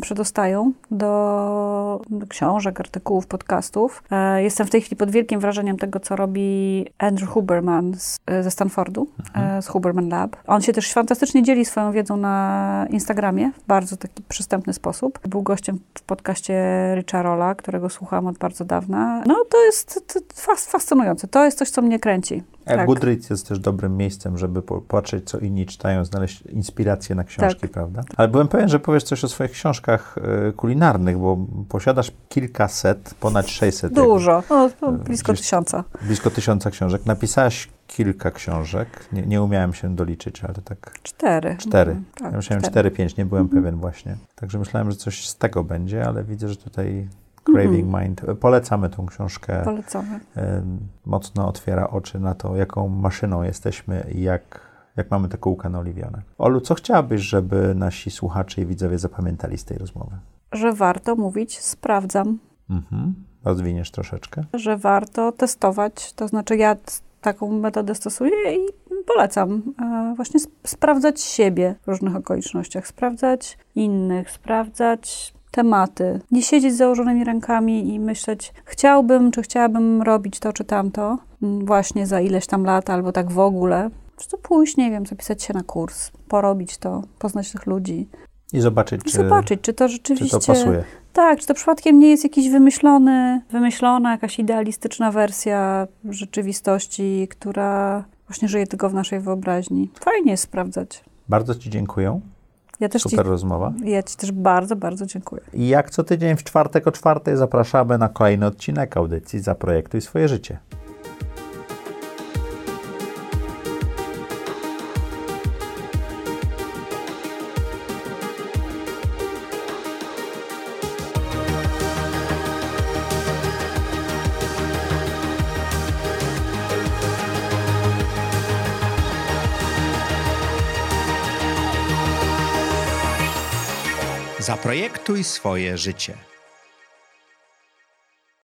przedostają do, książek, artykułów, podcastów. E, Jestem w tej chwili pod wielkim wrażeniem tego, co robi Andrew Huberman z, ze Stanfordu, e, z Huberman Lab. On się też fantastycznie dzieli swoją wiedzą na Instagramie w bardzo taki przystępny sposób. Był gościem w podcaście Richa Rolla, którego słuchałam od bardzo dawna. No to jest to, fas, fascynujące. To jest coś, co mnie kręci. A Tak. Goodreads jest też dobrym miejscem, żeby po- patrzeć, co inni czytają, znaleźć inspirację na książki, Tak. prawda? Ale byłem pewien, że powiesz coś o swoich książkach e, kulinarnych, bo posiadasz kilkaset, ponad 600. jak- Dużo. No, to blisko gdzieś- tysiąca. Blisko tysiąca książek. Napisałaś kilka książek. Nie, nie umiałem się doliczyć, ale tak Cztery. cztery. Mhm, tak, ja myślałem cztery. 4-5, nie byłem Mhm. pewien właśnie. Także myślałem, że coś z tego będzie, ale widzę, że tutaj Craving Mhm. Mind. Polecamy tą książkę. Polecamy. e, mocno otwiera oczy na to, jaką maszyną jesteśmy i jak, jak mamy te kółka naoliwione. Olu, co chciałabyś, żeby nasi słuchacze i widzowie zapamiętali z tej rozmowy? Że warto mówić sprawdzam, Mhm. Rozwiniesz troszeczkę. że warto testować. To znaczy ja taką metodę stosuję i polecam. E, Właśnie sp- sprawdzać siebie w różnych okolicznościach, sprawdzać innych, sprawdzać tematy. Nie siedzieć z założonymi rękami i myśleć, chciałbym, czy chciałabym robić to, czy tamto, właśnie za ileś tam lat, albo tak w ogóle. Prostu pójść, nie wiem, zapisać się na kurs, porobić to, poznać tych ludzi. I zobaczyć, czy, Zobaczyć, czy to czy rzeczywiście... to pasuje. Tak, czy to przypadkiem nie jest jakiś wymyślony, wymyślona, jakaś idealistyczna wersja rzeczywistości, która właśnie żyje tylko w naszej wyobraźni. Fajnie jest sprawdzać. Bardzo Ci dziękuję. Ja też Super ci, rozmowa. ja Ci też bardzo, bardzo dziękuję. I jak co tydzień w czwartek o czwartej zapraszamy na kolejny odcinek audycji Zaprojektuj swoje życie. Zaprojektuj swoje życie.